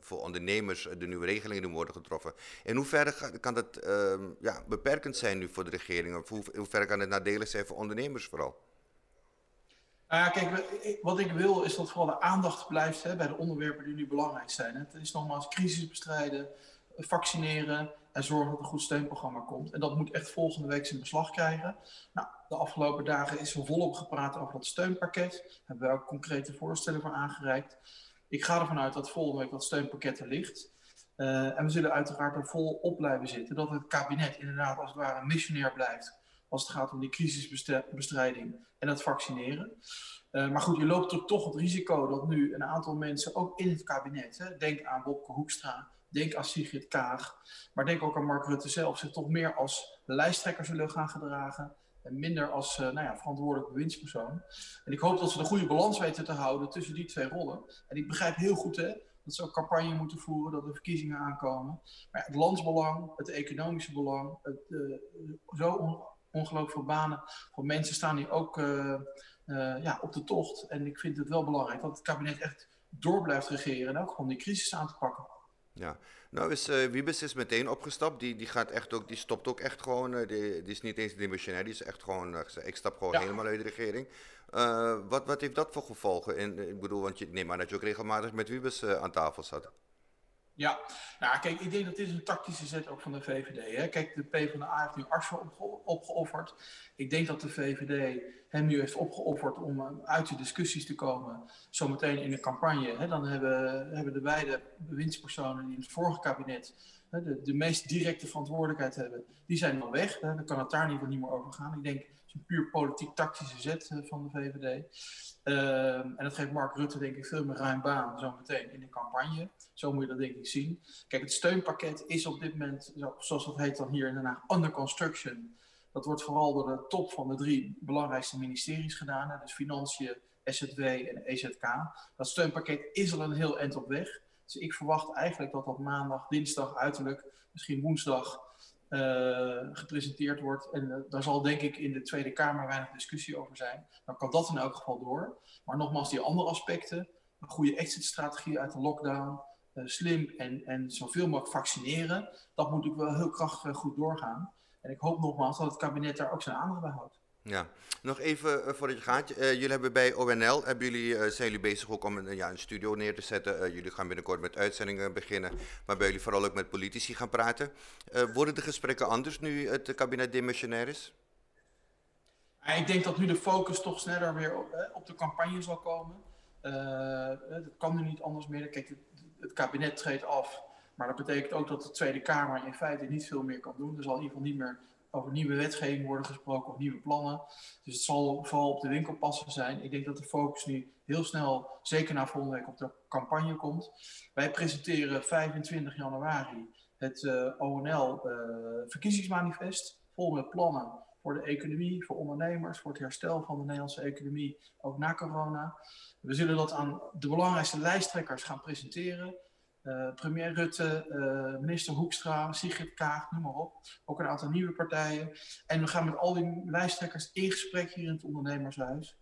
voor ondernemers, de nieuwe regelingen die worden getroffen. In hoeverre kan dat ja, beperkend zijn nu voor de regering? Of hoe, in hoeverre kan het nadelig zijn voor ondernemers vooral? Nou ja, kijk, wat ik wil is dat vooral de aandacht blijft hè, bij de onderwerpen die nu belangrijk zijn. Het is nogmaals crisis bestrijden, vaccineren en zorgen dat er een goed steunprogramma komt. En dat moet echt volgende week zijn beslag krijgen. Nou, de afgelopen dagen is er volop gepraat over dat steunpakket. Hebben we ook concrete voorstellen voor aangereikt. Ik ga ervan uit dat volgende week dat steunpakket er ligt. Uh, en we zullen uiteraard er vol op blijven zitten. Dat het kabinet inderdaad als het ware missionair blijft als het gaat om die crisisbestrijding en het vaccineren. Uh, maar goed, je loopt er toch het risico dat nu een aantal mensen, ook in het kabinet, hè, denk aan Wopke Hoekstra, denk aan Sigrid Kaag, maar denk ook aan Mark Rutte zelf, zich toch meer als lijsttrekker zullen gaan gedragen en minder als uh, nou ja, verantwoordelijk bewindspersoon. En ik hoop dat ze de goede balans weten te houden tussen die twee rollen. En ik begrijp heel goed hè, dat ze ook campagne moeten voeren, dat er verkiezingen aankomen. Maar ja, het landsbelang, het economische belang, het, uh, zo ongelooflijk veel banen voor mensen staan die ook uh, ja, op de tocht. En ik vind het wel belangrijk dat het kabinet echt door blijft regeren en ook gewoon die crisis aan te pakken. Ja, nou is uh, Wiebes is meteen opgestapt. Die, die, gaat echt ook, die stopt ook echt gewoon. Uh, die, die, is niet eens dimensionair, die is echt gewoon. Uh, ik stap gewoon helemaal uit de regering. wat, wat heeft dat voor gevolgen? In, ik bedoel, want je neemt maar dat je ook regelmatig met Wiebes aan tafel zat. Ja, nou kijk, ik denk dat dit een tactische zet ook van de VVD. Hè. Kijk, de PvdA heeft nu Arsen opgeofferd. Ik denk dat de VVD hem nu heeft opgeofferd om eh, uit de discussies te komen, zometeen in de campagne. Hè. Dan hebben, hebben de beide bewindspersonen die in het vorige kabinet hè, de, de meest directe verantwoordelijkheid hebben, die zijn dan weg. Dan kan het daar in ieder geval niet meer over gaan. Ik denk, een puur politiek-tactische zet uh, van de VVD. Uh, en dat geeft Mark Rutte denk ik veel meer ruim baan zometeen in de campagne. Zo moet je dat denk ik zien. Kijk, het steunpakket is op dit moment, zoals dat heet dan hier in Den Haag, under construction. Dat wordt vooral door de top van de drie belangrijkste ministeries gedaan. Hè, dus Financiën, SZW en EZK. Dat steunpakket is al een heel eind op weg. Dus ik verwacht eigenlijk dat dat maandag, dinsdag uiterlijk, misschien woensdag gepresenteerd wordt. En uh, daar zal denk ik in de Tweede Kamer weinig discussie over zijn. Dan kan dat in elk geval door. Maar nogmaals, die andere aspecten, een goede exit-strategie uit de lockdown, uh, slim en, en zoveel mogelijk vaccineren, dat moet ook wel heel krachtig goed doorgaan. En ik hoop nogmaals dat het kabinet daar ook zijn aandacht bij houdt. Ja, nog even uh, voordat je gaat. Uh, jullie hebben bij ONL, hebben jullie, uh, bezig ook om een, ja, een studio neer te zetten. jullie gaan binnenkort met uitzendingen beginnen, waarbij jullie vooral ook met politici gaan praten. worden de gesprekken anders nu het kabinet demissionair is? ik denk dat nu de focus toch sneller weer op, op de campagne zal komen. dat kan nu niet anders meer. Kijk, het, het kabinet treedt af, maar dat betekent ook dat de Tweede Kamer in feite niet veel meer kan doen. Er zal in ieder geval niet meer over nieuwe wetgeving worden gesproken of nieuwe plannen. Dus het zal vooral op de winkelpassen zijn. Ik denk dat de focus nu heel snel, zeker na volgende week, op de campagne komt. Wij presenteren 25 januari het eh, ONL-verkiezingsmanifest. Uh, vol met plannen voor de economie, voor ondernemers, voor het herstel van de Nederlandse economie, ook na corona. We zullen dat aan de belangrijkste lijsttrekkers gaan presenteren. Uh, premier Rutte, uh, minister Hoekstra, Sigrid Kaag, noem maar op. Ook een aantal nieuwe partijen. En we gaan met al die lijsttrekkers in gesprek hier in het ondernemershuis.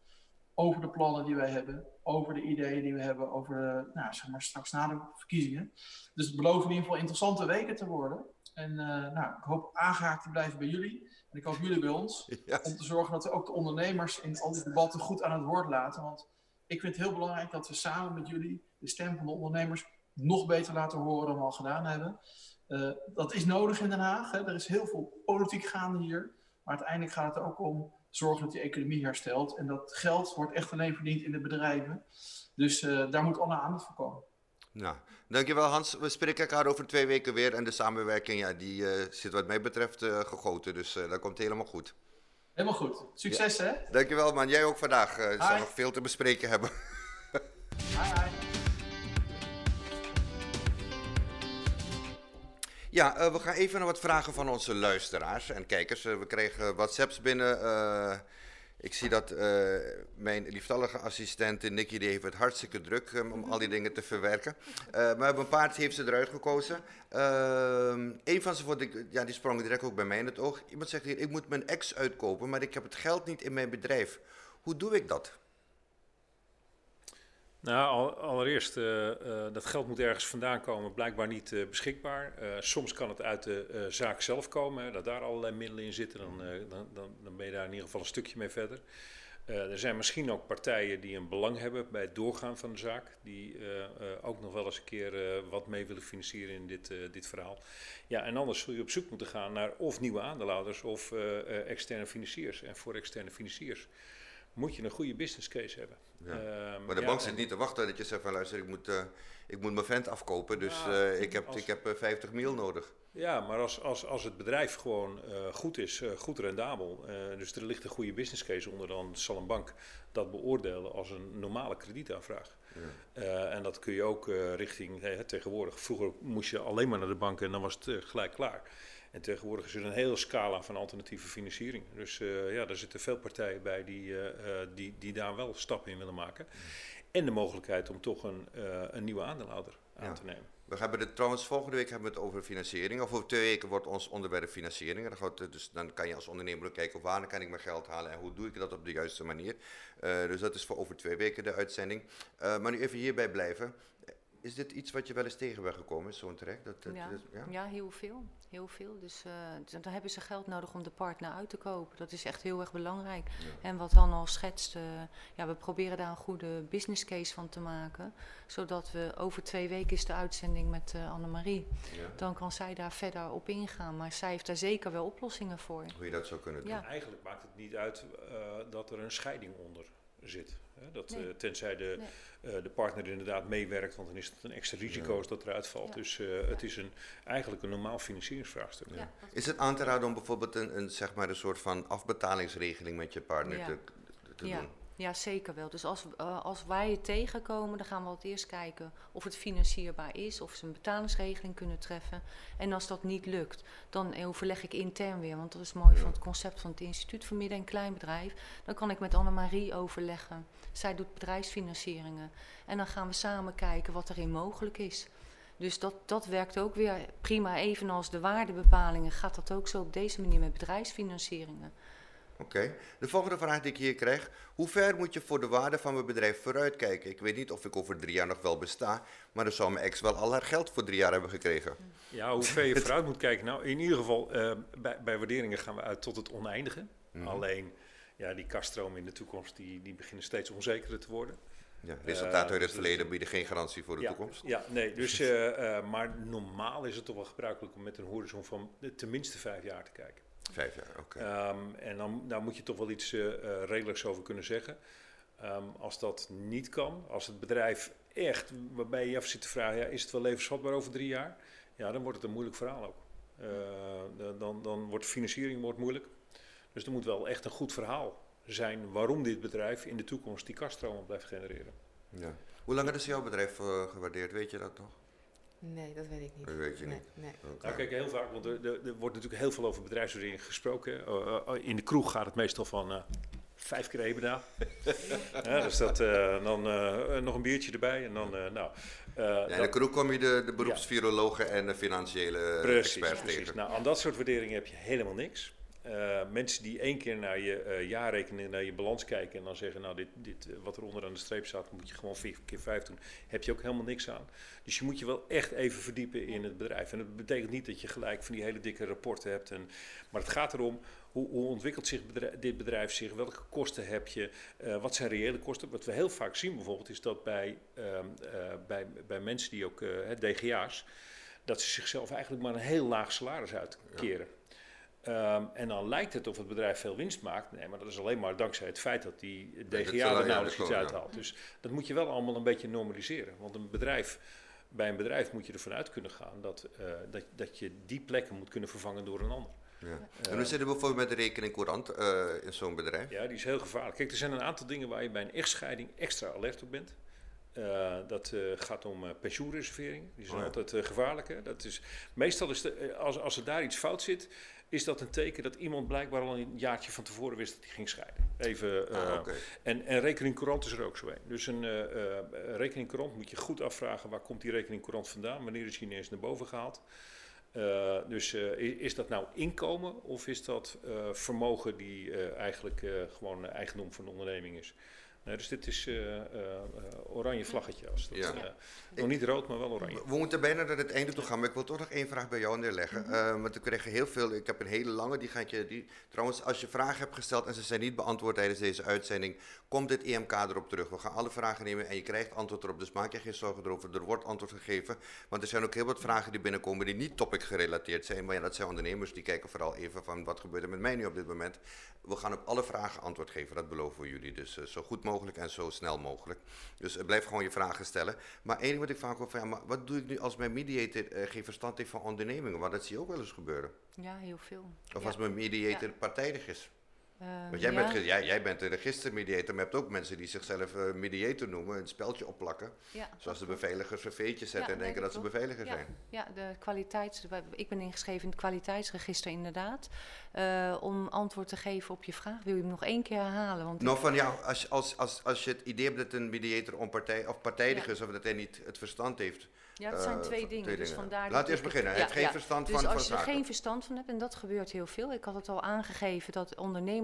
Over de plannen die wij hebben, over de ideeën die we hebben, over de, nou, zeg maar straks na de verkiezingen. Dus het beloven in ieder geval interessante weken te worden. En uh, nou, ik hoop aangehaakt te blijven bij jullie. En ik hoop jullie bij ons. Om te zorgen dat we ook de ondernemers in al die debatten goed aan het woord laten. Want ik vind het heel belangrijk dat we samen met jullie de stem van de ondernemers nog beter laten horen dan we al gedaan hebben. Uh, dat is nodig in Den Haag. Hè. Er is heel veel politiek gaande hier. Maar uiteindelijk gaat het ook om zorgen dat die economie herstelt. En dat geld wordt echt alleen verdiend in de bedrijven. Dus uh, daar moet alle aandacht voor komen. Nou, dankjewel Hans. We spreken elkaar over twee weken weer. En de samenwerking ja, die, uh, zit wat mij betreft gegoten. Dus dat komt helemaal goed. Helemaal goed. Succes ja. hè. Dankjewel man. Jij ook vandaag. Je zal nog veel te bespreken hebben. hi, hi. Ja, uh, we gaan even naar wat vragen van onze luisteraars en kijkers. Uh, we kregen WhatsApps binnen. Uh, ik zie dat mijn lieftallige assistent Nicky die heeft het hartstikke druk um, om al die dingen te verwerken. maar we hebben een paar heeft ze eruit gekozen. Een van ze vond ik, ja, die sprong direct ook bij mij in het oog. Iemand zegt hier, ik moet mijn ex uitkopen, maar ik heb het geld niet in mijn bedrijf. Hoe doe ik dat? Nou, allereerst, uh, uh, dat geld moet ergens vandaan komen, blijkbaar niet uh, beschikbaar. soms kan het uit de zaak zelf komen, dat daar allerlei middelen in zitten, dan, dan, dan, dan, ben je daar in ieder geval een stukje mee verder. er zijn misschien ook partijen die een belang hebben bij het doorgaan van de zaak, die ook nog wel eens een keer wat mee willen financieren in dit, dit verhaal. Ja, en anders zul je op zoek moeten gaan naar of nieuwe aandeelhouders of externe financiers. En voor externe financiers moet je een goede business case hebben. Ja. Ehm, maar de bank zit niet te wachten dat je zegt van luister, ik moet, uh, ik moet mijn vent afkopen, dus uh, ik heb, als, ik heb uh, 50 mil nodig. Ja, maar als, als, als het bedrijf gewoon uh, goed is, goed rendabel, dus er ligt een goede business case onder, dan zal een bank dat beoordelen als een normale kredietaanvraag. Ja. en dat kun je ook richting, tegenwoordig, vroeger moest je alleen maar naar de bank en dan was het gelijk klaar. En tegenwoordig is er een hele scala van alternatieve financiering. Dus uh, ja, daar zitten veel partijen bij die, uh, die, die daar wel stappen in willen maken. En de mogelijkheid om toch een, een nieuwe aandeelhouder aan te nemen. We hebben het trouwens volgende week hebben we het over financiering. Of over twee weken wordt ons onderwerp financiering. Dan, gaat het, dus dan kan je als ondernemer ook kijken waar kan ik mijn geld halen en hoe doe ik dat op de juiste manier. Uh, dus dat is voor over twee weken de uitzending. Uh, maar nu even hierbij blijven. Is dit iets wat je wel eens tegen bent gekomen, zo'n traject? Dat, dat, ja. dat- ja, ja, heel veel. Heel veel. Dus eh, d- dan hebben ze geld nodig om de partner uit te kopen. Dat is echt heel erg belangrijk. En wat Han al schetst, eh, ja, we proberen daar een goede business case van te maken. Zodat we over twee weken is de uitzending met eh, Annemarie. Ja. Dan kan zij daar verder op ingaan. Maar zij heeft daar zeker wel oplossingen voor. Hoe je dat zou kunnen doen. Ja. Eigenlijk maakt het niet uit eh, dat er een scheiding onder zit. Hè? Dat, Nee. eh, tenzij de, Nee. eh, de partner inderdaad meewerkt, want dan is het een extra risico Ja. als dat eruit valt. Ja. Dus eh, het is een, eigenlijk een normaal financieringsvraagstuk. Ja, Is het aan te raden om bijvoorbeeld een, een, zeg maar een soort van afbetalingsregeling met je partner Ja. te, te Ja. doen? Ja, zeker wel. Dus als, eh, als wij het tegenkomen, dan gaan we het eerst kijken of het financierbaar is, of ze een betalingsregeling kunnen treffen. En als dat niet lukt, dan overleg ik intern weer, want dat is mooi Ja. van het concept van het Instituut voor Midden- en Kleinbedrijf. Dan kan ik met Annemarie overleggen. Zij doet bedrijfsfinancieringen. En dan gaan we samen kijken wat erin mogelijk is. Dus dat, dat werkt ook weer prima. Evenals de waardebepalingen gaat dat ook zo op deze manier met bedrijfsfinancieringen. Oké. De volgende vraag die ik hier krijg. Hoe ver moet je voor de waarde van mijn bedrijf vooruitkijken? Ik weet niet of ik over drie jaar nog wel besta, maar dan zou mijn ex wel al haar geld voor drie jaar hebben gekregen. Ja, hoe ver je vooruit moet kijken. Nou, in ieder geval, eh, bij, bij waarderingen gaan we uit tot het oneindige. Mhm. Alleen, ja, die kaststromen in de toekomst, die, die beginnen steeds onzekerder te worden. Ja, resultaten uit het dus- verleden bieden geen garantie voor de ja, toekomst. Ja, nee, dus, eh, eh, maar normaal is het toch wel gebruikelijk om met een horizon van eh, tenminste vijf jaar te kijken. Vijf jaar, oké. Ehm, en dan daar moet je toch wel iets eh, eh, redelijks over kunnen zeggen. Ehm, als dat niet kan, als het bedrijf echt, waarbij je af zit te vragen, ja, is het wel levensvatbaar over drie jaar? Ja, dan wordt het een moeilijk verhaal ook. Eh, dan, dan wordt financiering wordt moeilijk. Dus er moet wel echt een goed verhaal zijn waarom dit bedrijf in de toekomst die kaststromen blijft genereren. Ja. Hoe lang is jouw bedrijf gewaardeerd? Weet je dat nog? Nee, dat weet ik niet. Dat weet je nee, niet. Nee. Oké. Nou, kijk, heel vaak, want er, er- er wordt natuurlijk heel veel over bedrijfswaardering gesproken. Eh, eh, in de kroeg gaat het meestal van eh, vijf keer EBITDA. ja, dus dat, eh, dan eh, nog een biertje erbij en dan, eh, nou... eh, Ja, in de kroeg kom je de, de beroepsvirologen en de financiële precies, experts precies. tegen. Nou, aan dat soort waarderingen heb je helemaal niks. Eh, mensen die één keer naar je eh, jaarrekening, naar je balans kijken en dan zeggen, nou, dit, dit, eh, wat er onderaan de streep staat, moet je gewoon vier keer vijf doen, heb je ook helemaal niks aan. Dus je moet je wel echt even verdiepen in het bedrijf. En dat betekent niet dat je gelijk van die hele dikke rapporten hebt. En, maar het gaat erom, hoe, hoe ontwikkelt zich bedrijf- dit bedrijf zich? Welke kosten heb je? Wat zijn reële kosten? Wat we heel vaak zien bijvoorbeeld, is dat bij, ehm, eh, bij, bij mensen die ook, DGA's, dat ze zichzelf eigenlijk maar een heel laag salaris uitkeren. Ehm, en dan lijkt het of het bedrijf veel winst maakt. Nee, maar dat is alleen maar dankzij het feit dat die DGA er nauwelijks iets ja. uithaalt. Dus dat moet je wel allemaal een beetje normaliseren. Want een bedrijf, bij een bedrijf moet je ervan uit kunnen gaan dat, eh, dat, dat je die plekken moet kunnen vervangen door een ander. Ja. En hoe zit het bijvoorbeeld met de rekening courant eh, in zo'n bedrijf? Ja, die is heel gevaarlijk. Kijk, er zijn een aantal dingen waar je bij een echtscheiding extra alert op bent. Eh, dat gaat om pensioenreserveringen. Die zijn Oh ja. altijd gevaarlijk. Hè? Dat is, meestal is de, als, als er daar iets fout zit, is dat een teken dat iemand blijkbaar al een jaartje van tevoren wist dat hij ging scheiden. Even, eh, Ah, oké. en, en rekening courant is er ook zo een. Dus een eh, eh, rekening courant moet je goed afvragen waar komt die rekening courant vandaan, wanneer is die ineens naar boven gehaald. Eh, dus eh, is dat nou inkomen of is dat eh, vermogen die eh, eigenlijk eh, gewoon eigendom van de onderneming is? Nee, dus dit is eh, eh, oranje vlaggetje. Als dat, Ja. eh, nog niet rood, maar wel oranje. We moeten bijna naar het einde toe gaan, maar ik wil toch nog één vraag bij jou neerleggen. Eh, want ik krijg heel veel, ik heb een hele lange, die ga ik je, die, trouwens als je vragen hebt gesteld en ze zijn niet beantwoord tijdens deze uitzending, komt dit EMK erop terug. We gaan alle vragen nemen en je krijgt antwoord erop, dus maak je geen zorgen erover, er wordt antwoord gegeven. Want er zijn ook heel wat vragen die binnenkomen die niet topic gerelateerd zijn, maar ja, dat zijn ondernemers die kijken vooral even van wat gebeurt er met mij nu op dit moment. We gaan op alle vragen antwoord geven, dat beloven we jullie. Dus eh, zo goed mogelijk en zo snel mogelijk. Dus eh, blijf gewoon je vragen stellen. Maar één ding wat ik vaak hoor van, ja, maar wat doe ik nu als mijn mediator eh, geen verstand heeft van ondernemingen? Want dat zie je ook wel eens gebeuren. Ja, heel veel. Of Ja. als mijn mediator partijdig is. Ehm, Want jij, ja, bent, jij, jij bent een registermediator, maar je hebt ook mensen die zichzelf eh, mediator noemen, een speltje opplakken. ja, Zoals de beveiligers een veetje zetten Ja, en denken dat, dat ze klopt. beveiliger Ja. zijn. Ja, de kwaliteits, ik ben ingeschreven in het kwaliteitsregister inderdaad. Eh, om antwoord te geven op je vraag. Wil je hem nog één keer herhalen? Want Nou, van ja, als, als, als, als je het idee hebt dat een mediator onpartij, of partijdig is, of dat hij niet het verstand heeft, Ja, dat zijn Eh, twee dingen. twee dus dingen. vandaar Laat eerst beginnen. Hij heeft geen verstand dus van- van als je er geen verstand van hebt, en dat gebeurt heel veel. Ik had het al aangegeven dat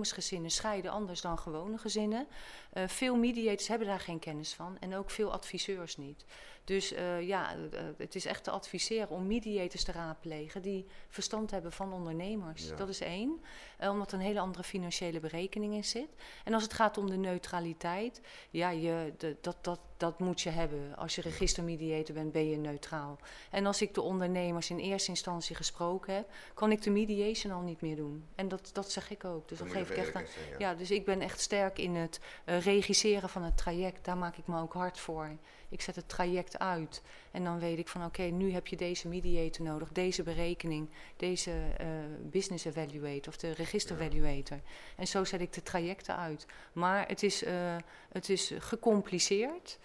ondernemersgezinnen scheiden anders dan gewone gezinnen. Eh, veel mediators hebben daar geen kennis van en ook veel adviseurs niet. Dus eh, ja, eh, het is echt te adviseren om mediators te raadplegen die verstand hebben van ondernemers. Ja. Dat is één, eh, omdat er een hele andere financiële berekening in zit. En als het gaat om de neutraliteit, ja, je, de, dat, dat, dat moet je hebben. Als je registermediator bent, ben je neutraal. En als ik de ondernemers in eerste instantie gesproken heb, kan ik de mediation al niet meer doen. En dat, dat zeg ik ook. Dus Dan je geef ik echt aan. ja. Ja, dus ik ben echt sterk in het regisseren van het traject. Daar maak ik me ook hard voor. Ik zet het traject uit. En dan weet ik van oké, nu heb je deze mediator nodig, deze berekening, deze eh, business evaluator of de register evaluator. En zo zet ik de trajecten uit. Maar het is, eh, het is gecompliceerd.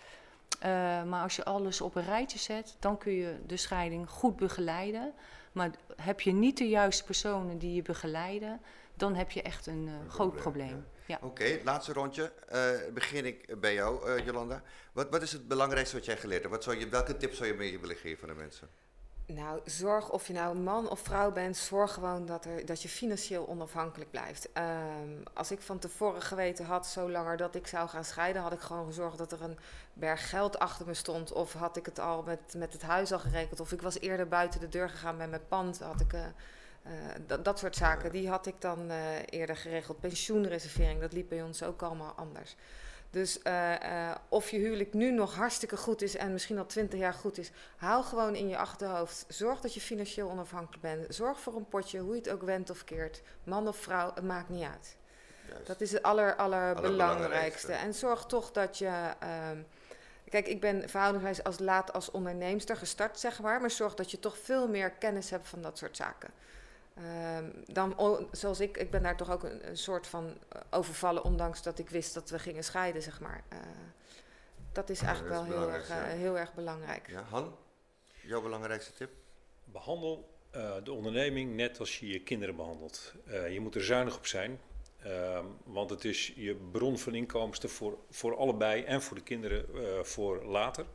Eh, maar als je alles op een rijtje zet, dan kun je de scheiding goed begeleiden. Maar heb je niet de juiste personen die je begeleiden, dan heb je echt een, groot probleem, probleem. Ja. Oké, laatste rondje. Eh, begin ik bij jou, eh, Jolanda. Wat, wat is het belangrijkste wat jij geleerd hebt? Wat zou je, welke tips zou je mee willen geven aan de mensen? Nou, zorg of je nou man of vrouw bent, zorg gewoon dat, er, dat je financieel onafhankelijk blijft. Ehm, als ik van tevoren geweten had, zo langer dat ik zou gaan scheiden, had ik gewoon gezorgd dat er een berg geld achter me stond. Of had ik het al met, met het huis al gerekend. Of ik was eerder buiten de deur gegaan met mijn pand. Had ik, eh, eh, dat, dat soort zaken, die had ik dan eh, eerder geregeld. Pensioenreservering, dat liep bij ons ook allemaal anders. Dus eh, of je huwelijk nu nog hartstikke goed is en misschien al twintig jaar goed is, hou gewoon in je achterhoofd. Zorg dat je financieel onafhankelijk bent. Zorg voor een potje, hoe je het ook wendt of keert. Man of vrouw, het maakt niet uit. Juist. Dat is het aller, allerbelangrijkste. Allerbelangrijkste. En zorg toch dat je. ehm, kijk, ik ben verhoudingswijs als laat als onderneemster gestart, zeg maar. Maar zorg dat je toch veel meer kennis hebt van dat soort zaken. Ehm, dan, zoals ik, ik ben daar toch ook een, een soort van eh, overvallen, ondanks dat ik wist dat we gingen scheiden, zeg maar. Eh, dat is Ja, eigenlijk dat is wel heel erg, belangrijk, eh, ja. heel erg belangrijk. Ja, Han, jouw belangrijkste tip? Behandel eh, de onderneming net als je je kinderen behandelt. Eh, je moet er zuinig op zijn, ehm, want het is je bron van inkomsten voor, voor allebei en voor de kinderen eh, voor later.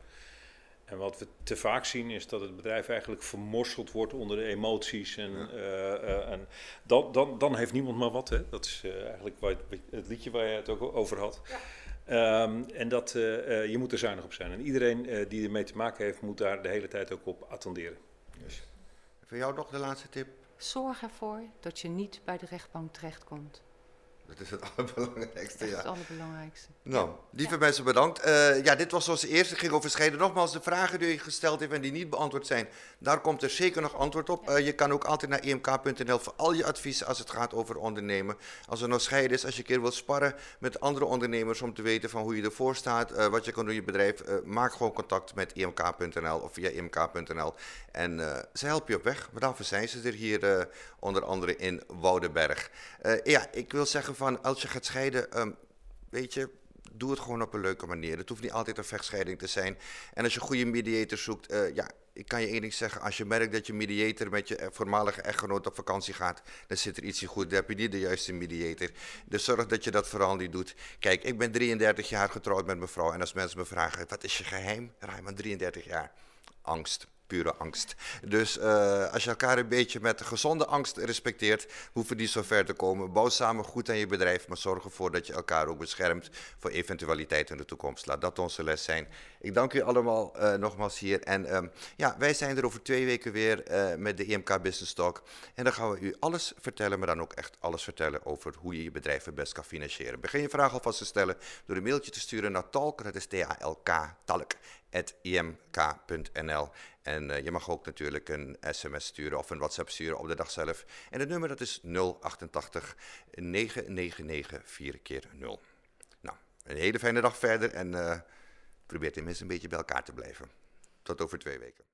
En wat we te vaak zien is dat het bedrijf eigenlijk vermorseld wordt onder de emoties. En, Ja. eh, eh, en dan, dan, dan heeft niemand maar wat. Hè? Dat is eh, eigenlijk het, het liedje waar je het ook over had. Ehm, en dat, eh, eh, je moet er zuinig op zijn. En iedereen eh, die ermee te maken heeft, moet daar de hele tijd ook op attenderen. Voor jou nog de laatste tip? Zorg ervoor dat je niet bij de rechtbank terechtkomt. Dat is het allerbelangrijkste, Dat is ja. het allerbelangrijkste. Nou, lieve mensen, bedankt. Eh, ja, dit was onze eerste, ging over scheiden. Nogmaals, de vragen die je gesteld heeft en die niet beantwoord zijn, daar komt er zeker nog antwoord op. Eh, je kan ook altijd naar emk.nl voor al je adviezen als het gaat over ondernemen. Als er nog scheiden is, als je een keer wilt sparren met andere ondernemers om te weten van hoe je ervoor staat, eh, wat je kan doen in je bedrijf, maak gewoon contact met emk.nl of via emk.nl. En ze helpen je op weg, maar daarvoor zijn ze er hier onder andere in Woudenberg. Ja, ik wil zeggen van, als je gaat scheiden, ehm, weet je, doe het gewoon op een leuke manier. Het hoeft niet altijd een vechtscheiding te zijn. En als je goede mediator zoekt, eh, ja, ik kan je één ding zeggen. Als je merkt dat je mediator met je eh, voormalige echtgenoot op vakantie gaat, dan zit er iets niet goed. Dan heb je niet de juiste mediator. Dus zorg dat je dat vooral niet doet. Kijk, ik ben 33 jaar getrouwd met mijn vrouw. En als mensen me vragen, wat is je geheim? Raaiman, 33 jaar. Angst. Pure angst. Dus eh, als je elkaar een beetje met gezonde angst respecteert, hoeven die zo ver te komen. Bouw samen goed aan je bedrijf, maar zorg ervoor dat je elkaar ook beschermt voor eventualiteiten in de toekomst. Laat dat onze les zijn. Ik dank u allemaal eh, nogmaals hier. En ehm, ja, wij zijn er over twee weken weer eh, met de IMK Business Talk. En dan gaan we u alles vertellen, maar dan ook echt alles vertellen over hoe je je bedrijf het best kan financieren. Begin je vraag alvast te stellen door een mailtje te sturen naar talk, dat is T-A-L-K, talk, imk.nl. En eh, je mag ook natuurlijk een sms sturen of een WhatsApp sturen op de dag zelf. En het nummer dat is 088 999 4 keer 0. Nou, een hele fijne dag verder en eh probeer tenminste een beetje bij elkaar te blijven. Tot over twee weken.